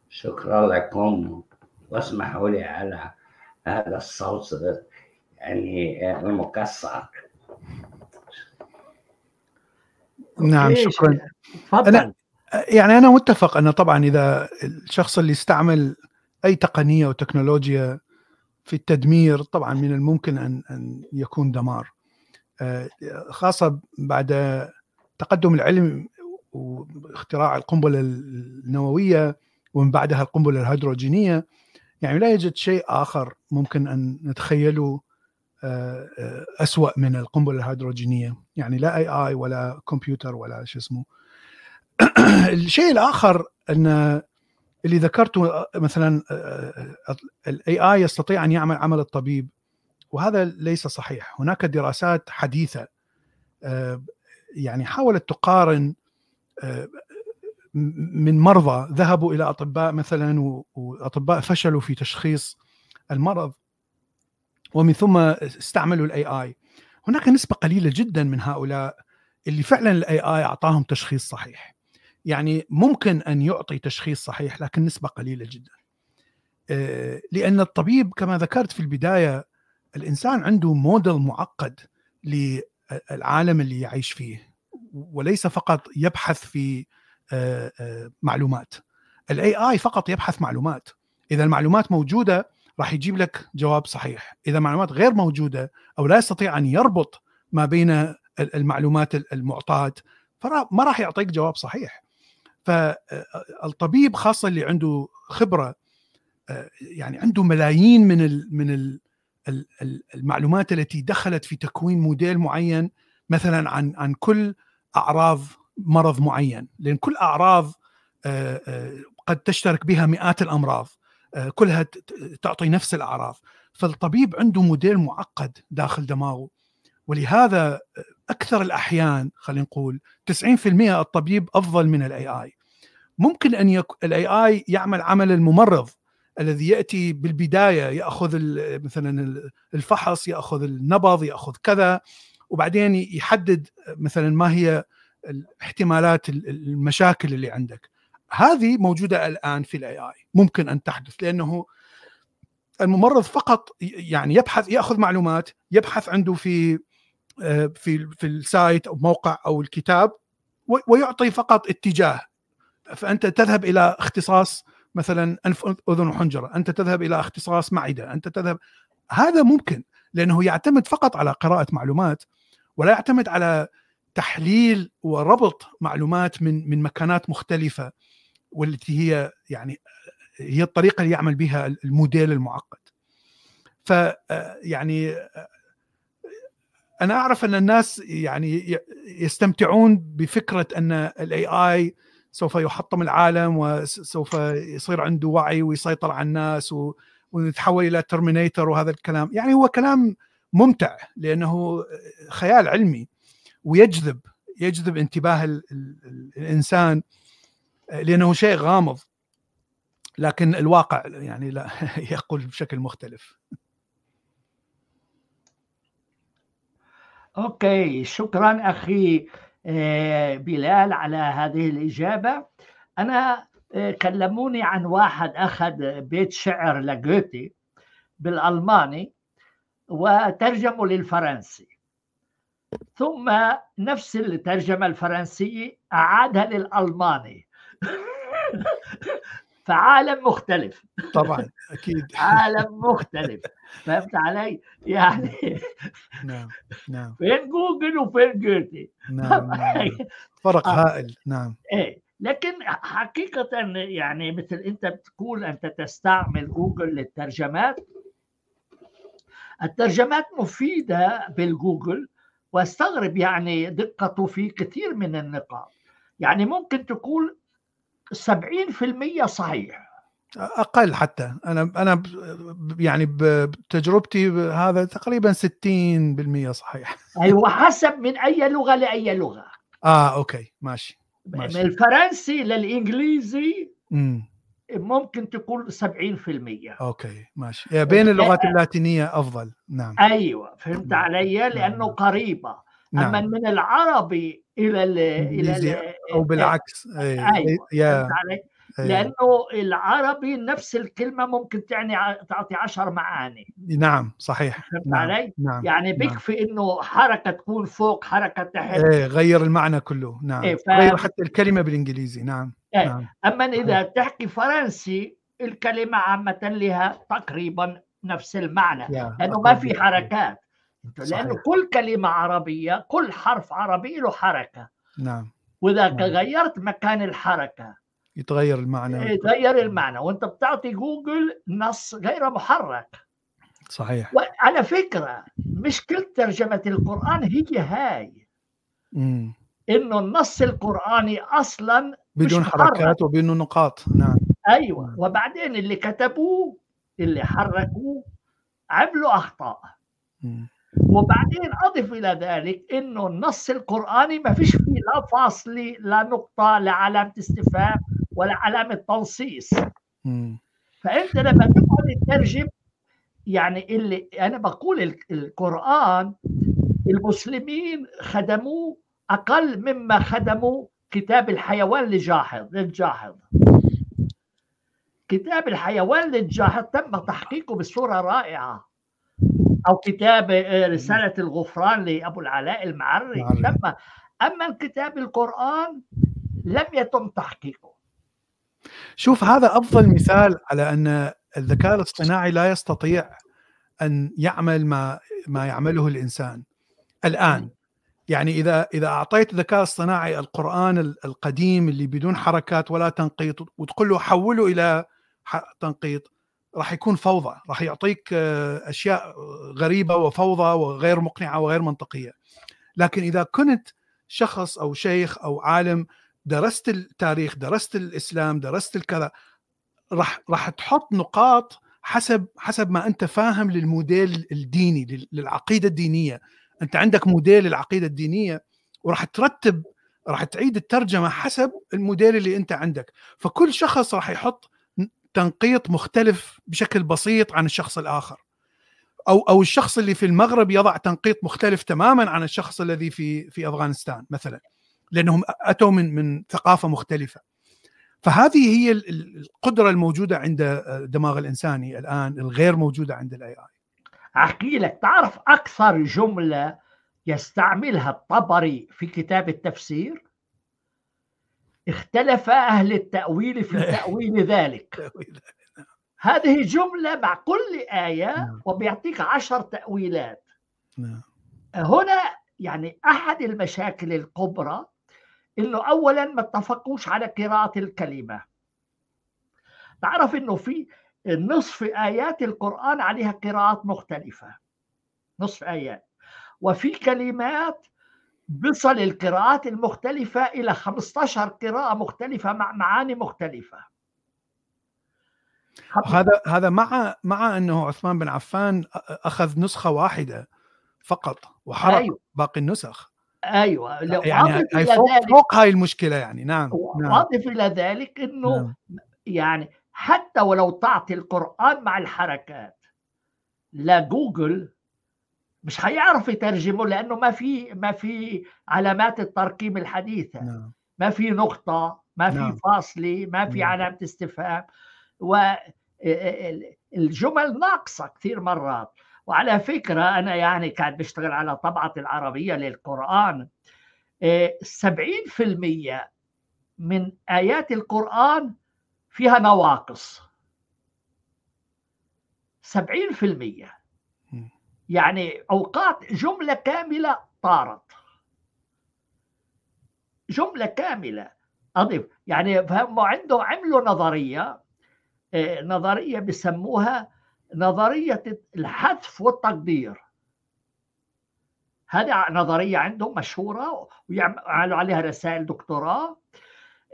شكرا لكم واسمحوا لي على هذا الصوت يعني المكسر نعم شكرا. أنا يعني أنا متفق أن طبعا إذا الشخص اللي استعمل أي تقنية وتكنولوجيا في التدمير طبعا من الممكن أن أن يكون دمار. آه، خاصة بعد تقدم العلم واختراع القنبلة النووية ومن بعدها القنبلة الهيدروجينية يعني لا يوجد شيء آخر ممكن أن نتخيله آه، آه، أسوأ من القنبلة الهيدروجينية. يعني لا AI ولا كمبيوتر ولا شو اسمه. *clears throat* الشيء الآخر أن اللي ذكرته مثلا ال AI يستطيع أن يعمل عمل الطبيب وهذا ليس صحيح. هناك دراسات حديثة يعني حاولت تقارن من مرضى ذهبوا إلى أطباء مثلا وأطباء فشلوا في تشخيص المرض ومن ثم استعملوا ال AI هناك نسبة قليلة جدا من هؤلاء اللي فعلا ال AI أعطاهم تشخيص صحيح. يعني ممكن أن يعطي تشخيص صحيح لكن نسبة قليلة جدا. آه، لأن الطبيب كما ذكرت في البداية الإنسان عنده موديل معقد للعالم اللي يعيش فيه وليس فقط يبحث في آه، آه، معلومات. الاي اي فقط يبحث معلومات. إذا المعلومات موجودة راح يجيب لك جواب صحيح. إذا المعلومات غير موجودة أو لا يستطيع أن يربط ما بين المعلومات المعطاة فما راح يعطيك جواب صحيح. فالطبيب خاصة اللي عنده خبرة يعني عنده ملايين من من المعلومات التي دخلت في تكوين موديل معين مثلا عن عن كل أعراض مرض معين لأن كل أعراض قد تشترك بها مئات الأمراض كلها تعطي نفس الأعراض. فالطبيب عنده موديل معقد داخل دماغه. ولهذا أكثر الأحيان خلينا نقول 90% الطبيب أفضل من ال AI ممكن أن يكون ال AI يعمل عمل الممرض الذي يأتي بالبداية يأخذ مثلا الفحص يأخذ النبض يأخذ كذا وبعدين يحدد مثلا ما هي احتمالات المشاكل اللي عندك. هذه موجودة الآن في ال AI ممكن أن تحدث لأنه الممرض فقط يعني يبحث يأخذ معلومات يبحث عنده في في في السايت أو موقع أو الكتاب ويعطي فقط اتجاه فأنت تذهب إلى اختصاص مثلا أنف أذن وحنجرة، أنت تذهب إلى اختصاص معدة، أنت تذهب هذا ممكن لأنه يعتمد فقط على قراءة معلومات ولا يعتمد على تحليل وربط معلومات من من مكانات مختلفة والتي هي يعني هي الطريقة اللي يعمل بها الموديل المعقد. ف يعني أنا أعرف أن الناس يعني يستمتعون بفكرة أن ال AI سوف يحطم العالم وسوف يصير عنده وعي ويسيطر على الناس ونتحول إلى Terminator وهذا الكلام. يعني هو كلام ممتع لأنه خيال علمي ويجذب يجذب انتباه الإنسان لأنه شيء غامض. لكن الواقع يعني لا *laughs* يقول بشكل مختلف. أوكي شكرا أخي. بلال على هذه الإجابة. أنا آه، كلموني عن واحد أخذ بيت شعر لجوتي بالألماني وترجمه للفرنسي. ثم نفس الترجمة الفرنسية أعادها للألماني. *laughs* فعالم مختلف. طبعا أكيد. *laughs* عالم مختلف. فهمت علي؟ يعني *laughs* نعم نعم. فين جوجل وفين جوته نعم, *laughs* نعم. فرق آه. هائل نعم. إيه لكن حقيقة يعني مثل أنت بتقول أنت تستعمل جوجل للترجمات الترجمات مفيدة بالجوجل واستغرب يعني دقته في كثير من النقاط. يعني ممكن تقول 70% صحيح. أقل حتى. أنا أنا يعني بتجربتي هذا تقريبا 60% صحيح. أيوه حسب من أي لغة لأي لغة. آه okay. ماشي, ماشي. من الفرنسي للإنجليزي امم ممكن تقول 70% أوكي. ماشي. بين اللغات اللاتينية أفضل. نعم. أيوه فهمت نعم. علي؟ لأنه نعم. قريبة. نعم. اما من العربي إلى ال إلى ال أو بالعكس أيوه يا. فهمت علي لأنه العربي نفس الكلمة ممكن تعني تعطي عشر معاني نعم صحيح نعم. علي؟ نعم. يعني نعم. بيكفي نعم. إنه حركة تكون فوق حركة تحت إيه غير المعنى كله نعم إيه ف... غير حتى الكلمة بالإنجليزي نعم إيه. نعم. أما إذا تحكي فرنسي الكلمة عامة لها تقريبا نفس المعنى لأنه ما في حركات لأنه كل كلمة عربية كل حرف عربي له حركة. نعم. وإذا نعم. غيرت مكان الحركة يتغير المعنى. يتغير المعنى. وأنت بتعطي جوجل نص غير محرك. صحيح. وعلى فكرة مشكله ترجمة القرآن هي هاي. امم إنه النص القرآني أصلا بدون حركات وبدون نقاط. نعم. أيوه. مم. وبعدين اللي كتبوه اللي حركوه عملوا أخطاء. مم. وبعدين أضف إلى ذلك إنه النص القرآني ما فيش فيه لا فاصله لا نقطة لا علامة استفهام ولا علامة تنصيص. فأنت لما تقعد تترجم يعني اللي أنا بقول القرآن المسلمين خدموه أقل مما خدموا كتاب الحيوان لجاحظ للجاحظ كتاب الحيوان للجاحظ تم تحقيقه بصورة رائعة. أو كتاب آه، رسالة الغفران لأبو العلاء المعري تم أما كتاب القرآن لم يتم تحقيقه. شوف هذا أفضل مثال على أن الذكاء الاصطناعي لا يستطيع أن يعمل ما ما يعمله الإنسان. الآن يعني إذا إذا أعطيت الذكاء الاصطناعي القرآن القديم اللي بدون حركات ولا تنقيط وتقول له حوله إلى تنقيط راح يكون فوضى راح يعطيك آه، أشياء غريبة وفوضى وغير مقنعة وغير منطقية. لكن إذا كنت شخص أو شيخ أو عالم درست التاريخ درست الإسلام درست الكذا راح راح تحط نقاط حسب حسب ما أنت فاهم للموديل الديني للعقيدة الدينية. أنت عندك موديل العقيده الدينية وراح ترتب راح تعيد الترجمة حسب الموديل اللي أنت عندك. فكل شخص راح يحط تنقيط مختلف بشكل بسيط عن الشخص الآخر. أو أو الشخص اللي في المغرب يضع تنقيط مختلف تماما عن الشخص الذي في في أفغانستان مثلا لأنهم أتوا من من ثقافة مختلفة. فهذه هي القدرة الموجودة عند الدماغ الانساني الآن الغير موجودة عند ال AI أحكي لك تعرف أكثر جملة يستعملها الطبري في كتاب التفسير؟ اختلف أهل التأويل في *laughs* تاويل ذلك. هذه جملة مع كل آية نعم. وبيعطيك عشر تأويلات. نعم. هنا يعني أحد المشاكل الكبرى إنه اولا ما اتفقوش على قراءة الكلمة. تعرف إنه في نصف آيات القرآن عليها قراءات مختلفة. نصف آيات. وفي كلمات بصل القراءات المختلفة إلى 15 قراءة مختلفة مع معاني مختلفة هذا هذا مع مع أنه عثمان بن عفان أخذ نسخة واحدة فقط وحرق أيوة. باقي النسخ أيوه يعني هاي فوق, ذلك فوق هاي المشكلة يعني نعم واضف نعم. إلى ذلك إنه نعم. يعني حتى ولو تعطي القرآن مع الحركات لجوجل مش هيعرف يترجمه لأنه ما في ما في علامات التركيب الحديثة نعم. ما في نقطة ما في نعم. فاصلة ما في نعم. علامة استفهام والجمل ناقصة كثير مرات وعلى فكرة أنا يعني كان بشتغل على طبعه العربية للقرآن 70% من آيات القرآن فيها نواقص 70% يعني أوقات جملة كاملة طارت. جملة كاملة. أضيف يعني فهم عنده عملوا نظرية آه، نظرية بسموها نظرية الحذف والتقدير. هذه نظرية عندهم مشهورة ويعملوا عليها رسائل دكتوراه.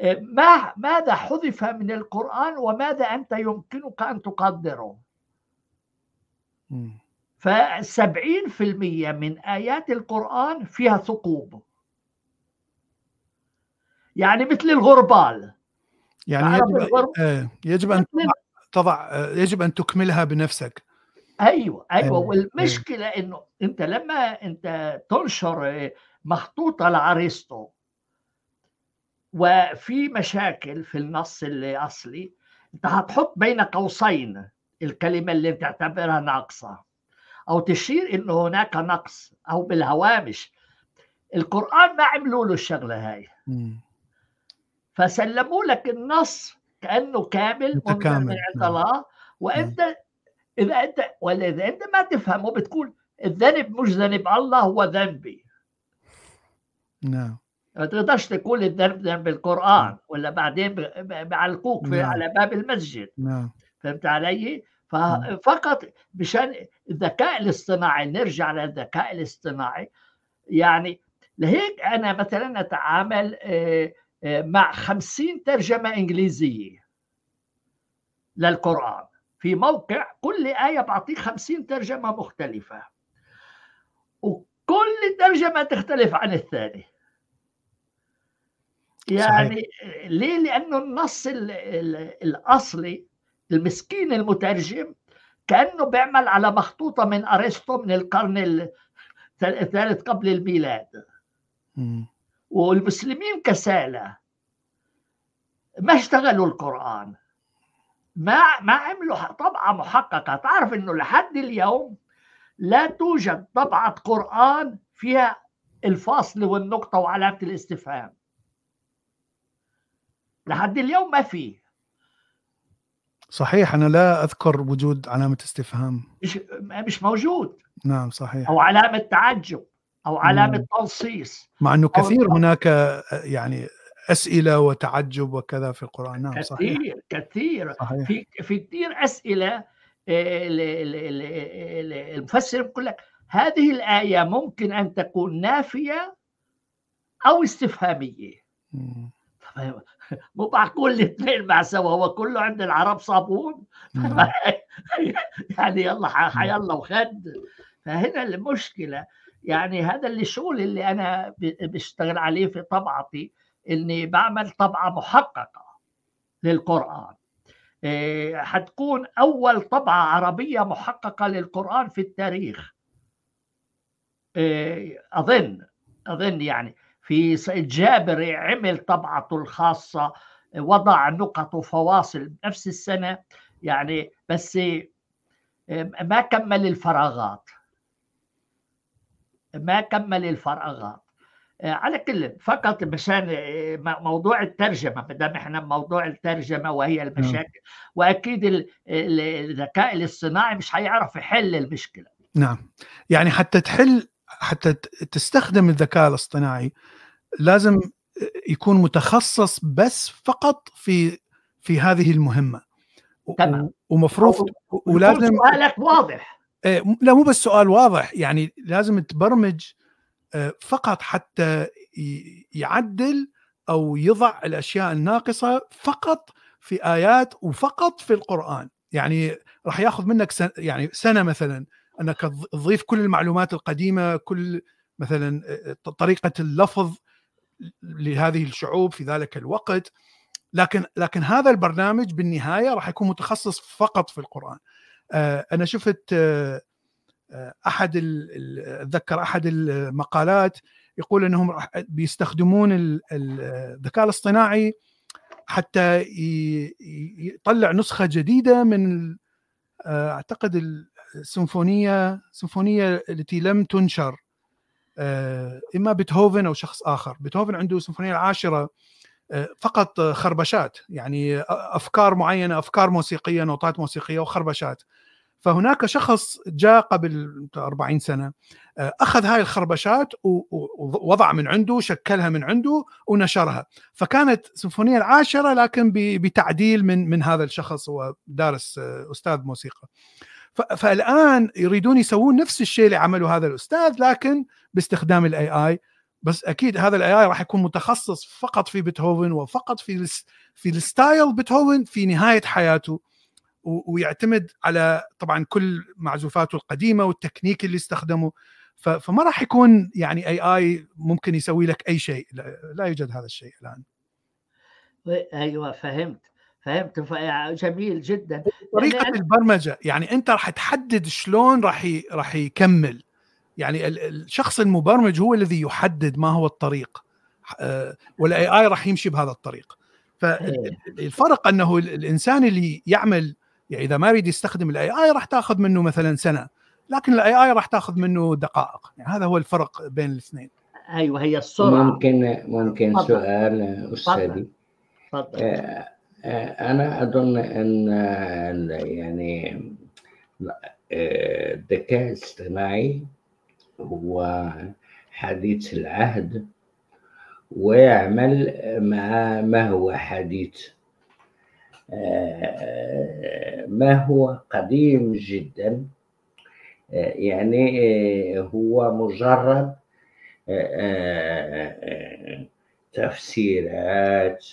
آه، ما ماذا حذف من القرآن وماذا أنت يمكنك أن تقدره؟ فسبعين في المية من آيات القرآن فيها ثقوب. يعني مثل الغربال. يعني يجب, آه يجب أن تضع آه، يجب أن تكملها بنفسك. أيوه أيوه. آه. والمشكلة إنه أنت لما أنت تنشر مخطوطه لارسطو وفي مشاكل في النص الأصلي أنت هتحط بين قوسين الكلمة اللي تعتبرها أو تشير إنه هناك نقص أو بالهوامش. القرآن ما عملوا له الشغلة هاي. فسلموا لك النص كأنه كامل متكامل. من عند الله. وأنت إذا أنت ولا إذا أنت ما تفهمه بتقول الذنب مش ذنب الله هو ذنبي. نعم. ما تقدرش تقول الذنب ذنب القرآن ولا بعدين بعلقوك نعم. على باب المسجد. نعم. فهمت علي؟ ففقط مشان الذكاء الاصطناعي نرجع للذكاء الاصطناعي. يعني لهيك أنا مثلا أتعامل آه، آه، مع خمسين ترجمة إنجليزية للقرآن. في موقع كل آية بعطيه خمسين ترجمة مختلفة. وكل ترجمة تختلف عن الثانية. يعني صحيح. ليه؟ لأنه النص الأصلي المسكين المترجم كأنه بيعمل على مخطوطة من أرسطو من القرن الثالث قبل الميلاد. والمسلمين كسالى. ما اشتغلوا القرآن. ما ما عملوا طبعة محققة. تعرف إنه لحد اليوم لا توجد طبعة قرآن فيها الفاصل والنقطة وعلامه الاستفهام. لحد اليوم ما في صحيح أنا لا أذكر وجود علامة استفهام. مش مش موجود. نعم صحيح. أو علامة تعجب أو علامة نعم. تنصيص مع أنه كثير هناك يعني أسئلة وتعجب وكذا في القرآن. نعم كثير صحيح. كثير صحيح. في في كثير أسئلة آه، المفسر بيقول لك هذه الآية ممكن أن تكون نافية أو استفهامية. *laughs* مو معقول الاثنين مع سوا هو كله عند العرب صابون؟ *laughs* يعني يلا حيلا وخد. فهنا المشكلة يعني هذا اللي الشغل اللي أنا بشتغل عليه في طبعتي إني بعمل طبعة محققة للقرآن. إيه، حتكون أول طبعة عربية محققة للقرآن في التاريخ. إيه، أظن أظن يعني. في سيد جابر عمل طبعته الخاصة وضع نقط وفواصل نفس السنة يعني بس ما كمل الفراغات. ما كمل الفراغات. على كل فقط مشان موضوع الترجمة ما دام إحنا موضوع الترجمة وهي نعم. المشاكل واكيد الذكاء الاصطناعي مش هيعرف يحل المشكلة. نعم. يعني حتى تحل حتى تستخدم الذكاء الاصطناعي لازم يكون متخصص بس فقط في في هذه المهمة. تمام. ومفروض ولازم سؤالك واضح. إيه، لا مو بس سؤال واضح يعني لازم تبرمج آه، فقط حتى يعدل أو يضع الأشياء الناقصة فقط في آيات وفقط في القرآن. يعني راح ياخذ منك سنة يعني سنة مثلا أنك تضيف كل المعلومات القديمة كل مثلا طريقة اللفظ لهذه الشعوب في ذلك الوقت لكن لكن هذا البرنامج بالنهاية راح يكون متخصص فقط في القرآن. أنا شفت أحد أتذكر أحد المقالات يقول إنهم بيستخدمون الذكاء الاصطناعي حتى يطلع نسخة جديدة من آه، أعتقد السيمفونيه السيمفونيه التي لم تنشر. آه، إما بيتهوفن أو شخص آخر. بيتهوفن عنده السيمفونيه العاشرة آه، فقط خربشات يعني أفكار معينة أفكار موسيقية نوتات موسيقية وخربشات. فهناك شخص جاء قبل 40 سنة آه، أخذ هاي الخربشات ووضع من عنده شكلها من عنده ونشرها. فكانت سيمفونية العاشرة لكن بتعديل من من هذا الشخص هو دارس آه، أستاذ موسيقى. فالآن يريدون يسوون نفس الشيء اللي عمله هذا الأستاذ لكن باستخدام ال AI بس أكيد هذا ال AI راح يكون متخصص فقط في بيتهوفن وفقط في في ال style بيتهوفن في نهاية حياته ويعتمد على طبعا كل معزوفاته القديمة والتكنيك اللي استخدمه. فما راح يكون يعني AI ممكن يسوي لك أي شيء. لا يوجد هذا الشيء الآن. أيوه فهمت فهمت. جميل جدا. طريقة يعني البرمجة يعني أنت راح تحدد شلون راح. راح يكمل. يعني الشخص المبرمج هو الذي يحدد ما هو الطريق. آه، وال AI راح يمشي بهذا الطريق. فالفرق أنه الإنسان اللي يعمل يعني إذا ما يريد يستخدم ال AI راح تأخذ منه مثلا سنة لكن ال AI راح تأخذ منه دقائق. يعني هذا هو الفرق بين الاثنين. أيوه هي السرعة. ممكن ممكن فضل. سؤال أستاذي. تفضل. آه، آه، أنا أظن أن يعني الذكاء الاصطناعي هو حديث العهد ويعمل مع ما هو حديث؟ ما هو قديم جدا؟ يعني هو مجرد تفسيرات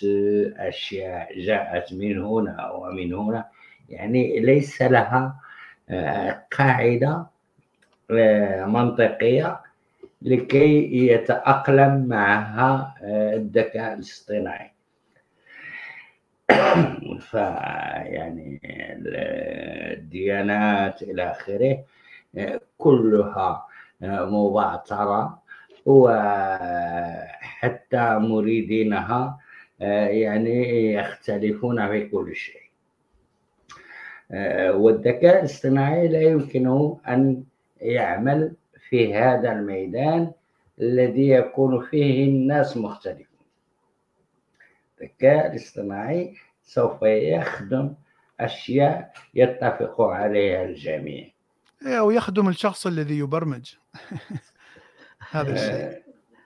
أشياء جاءت من هنا ومن هنا. يعني ليس لها قاعدة منطقية لكي يتأقلم معها الذكاء الاصطناعي. *coughs* فيعني الديانات إلى آخره كلها مبعثرة وحتى مريدينها يعني يختلفون في كل شيء. والذكاء الاصطناعي لا يمكنه أن يعمل في هذا الميدان الذي يكون فيه الناس مختلفون. الذكاء الاصطناعي سوف يخدم أشياء يتفق عليها الجميع. أو يخدم الشخص الذي يبرمج. *laughs* هذا الشيء. آه،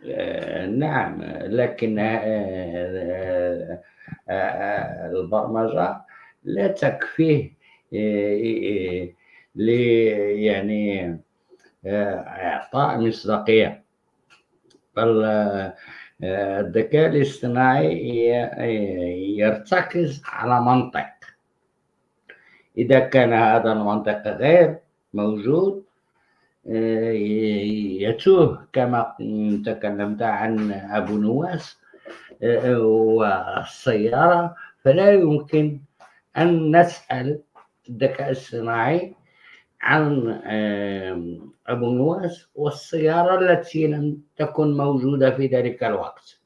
آه، نعم لكن آه، البرمجة لا تكفيه يعني إعطاء مصداقية. بل الذكاء الاصطناعي يرتكز على منطق. إذا كان هذا المنطق غير موجود يتوه كما تكلمت عن أبو نواس والسيارة. فلا يمكن أن نسأل الذكاء الصناعي عن أبو نواس والسيارة التي لم تكن موجودة في ذلك الوقت.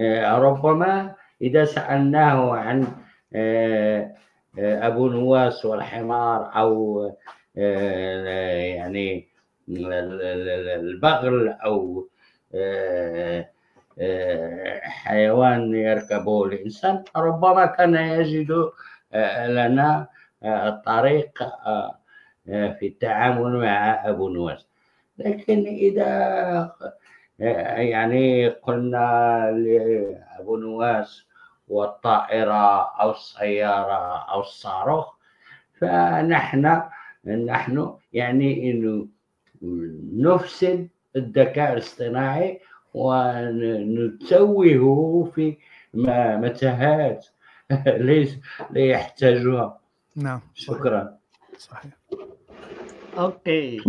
آه، ربما إذا سألناه عن آه، آه، أبو نواس والحمار أو يعني البغل أو حيوان يركبه الإنسان ربما كان يجد لنا الطريق في التعامل مع أبو نواس لكن إذا يعني قلنا لأبو نواس والطائرة أو السيارة أو الصاروخ فنحن نحن يعني إنه نفسد الذكاء الاصطناعي ونتوهه في متاهات *laughs* ليس لا يحتاجها نعم شكرا. صحيح. okay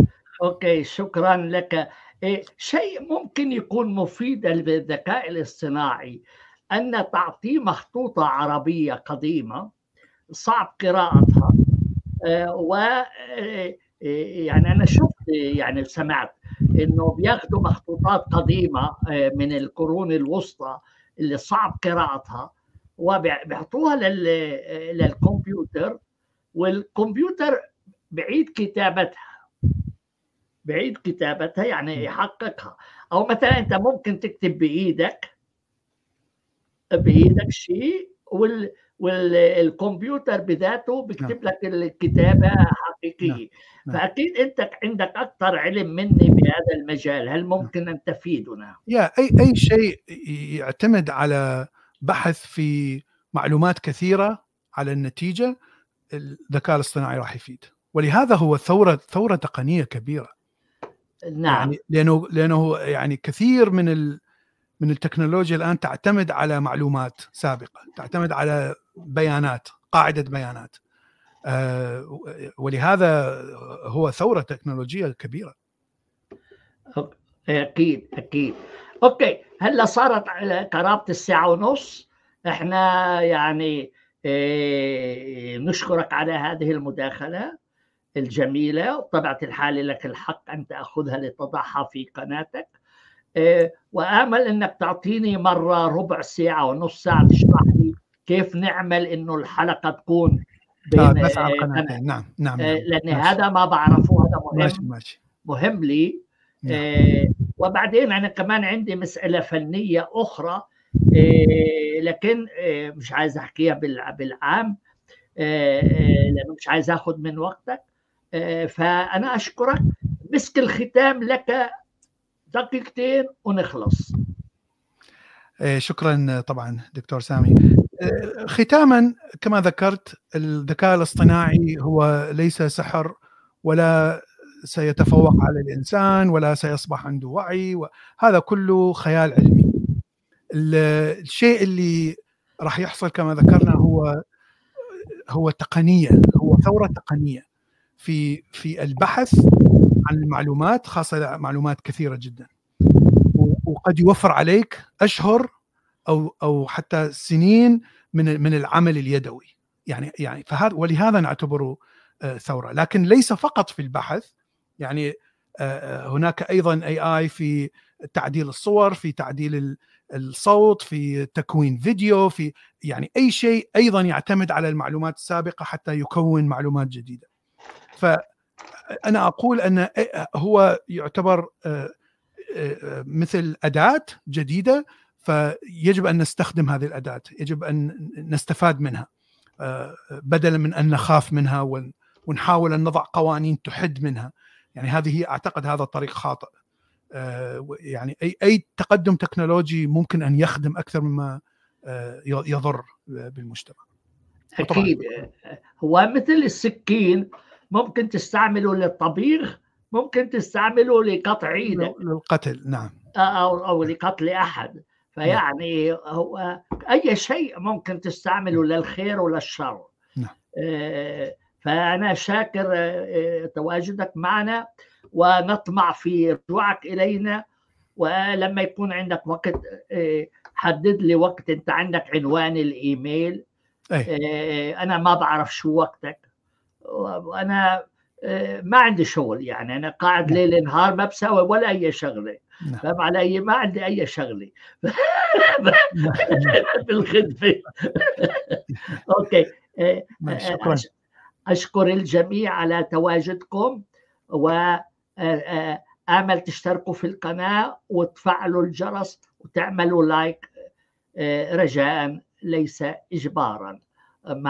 okay شكرا لك. إيه شيء ممكن يكون مفيد للذكاء الاصطناعي أن تعطيه مخطوطة عربية قديمة صعب قراءتها. آه، و آه، يعني أنا شفت يعني سمعت إنه بياخذوا مخطوطات قديمة آه، من القرون الوسطى اللي صعب قراءتها وبيحطوها للكمبيوتر. والكمبيوتر بعيد كتابتها. بعيد كتابتها يعني يحققها. أو مثلا أنت ممكن تكتب بإيدك بإيدك شيء وال والكمبيوتر بذاته بيكتب نعم. لك الكتابة حقيقية. نعم. نعم. فأكيد أنت عندك أكثر علم مني بهذا المجال. هل ممكن أن تفيدنا يا أي أي شيء يعتمد على بحث في معلومات كثيرة على النتيجة الذكاء الاصطناعي راح يفيد. ولهذا هو ثورة ثورة تقنية كبيرة. نعم. يعني لأنه لأنه يعني كثير من ال من التكنولوجيا الآن تعتمد على معلومات سابقة تعتمد على بيانات قاعدة بيانات. آه، ولهذا هو ثورة تكنولوجية كبيرة. أكيد أكيد. أوكي هلأ صارت قرابة الساعة ونص إحنا يعني نشكرك على هذه المداخلة الجميلة وطبعا الحال لك الحق أن تأخذها لتضعها في قناتك إيه وآمل إنك تعطيني مرة ربع ساعة ونص ساعة تشرح لي كيف نعمل إنه الحلقة تكون بين آه بس على القناة نعم نعم, نعم. لأن ماشي. هذا ما بعرفه هذا مهم ماشي ماشي. مهم لي نعم. إيه وبعدين أنا كمان عندي مسألة فنية أخرى إيه لكن إيه مش عايز أحكيها بالعام. إيه لأنه مش عايز اخذ من وقتك. فأنا أشكرك. مسك الختام لك دقيقتين ونخلص. شكرا طبعا دكتور سامي. ختاما كما ذكرت الذكاء الاصطناعي هو ليس سحر ولا سيتفوق على الإنسان ولا سيصبح عنده وعي هذا كله خيال علمي. الشيء اللي راح يحصل كما ذكرنا هو هو تقنية هو ثورة تقنية. في في البحث عن المعلومات خاصة معلومات كثيرة جدا. وقد يوفر عليك أشهر أو أو حتى سنين من من العمل اليدوي. يعني يعني فهذا ولهذا نعتبره آه، ثورة. لكن ليس فقط في البحث. يعني آه، آه، هناك أيضا اي اي في تعديل الصور في تعديل الصوت في تكوين فيديو في يعني أي شيء أيضا يعتمد على المعلومات السابقة حتى يكون معلومات جديدة. فأنا أقول أن هو يعتبر مثل أداة جديدة فيجب أن نستخدم هذه الأداة يجب أن نستفاد منها بدلا من أن نخاف منها ونحاول أن نضع قوانين تحد منها. يعني هذه أعتقد هذا الطريق خاطئ. آه، يعني اي أي تقدم تكنولوجي ممكن أن يخدم أكثر مما آه، يضر بالمجتمع. أكيد. هو مثل السكين ممكن تستعمله للطبيخ ممكن تستعمله لقطع إيدك. للقتل نعم. أو أو لقتل أحد. فيعني هو أي شيء ممكن تستعمله للخير وللشر. نعم. آه، فأنا شاكر تواجدك معنا. ونطمع في رجوعك إلينا. ولما يكون عندك وقت آه، حدد لي وقت أنت عندك عنوان الإيميل. أي. أنا ما بعرف شو وقتك. وأنا آه، ما عندي شغل يعني. أنا قاعد نعم. ليل نهار ما بسوي ولا أي شغلة. نعم. فاهم علي ما عندي أي شغلة. نعم. *laughs* بالخدمة. okay. آه، شكرا. أشكر الجميع على تواجدكم. و آمل تشتركوا في القناة وتفعلوا الجرس وتعملوا like رجاء ليس اجبارا. مع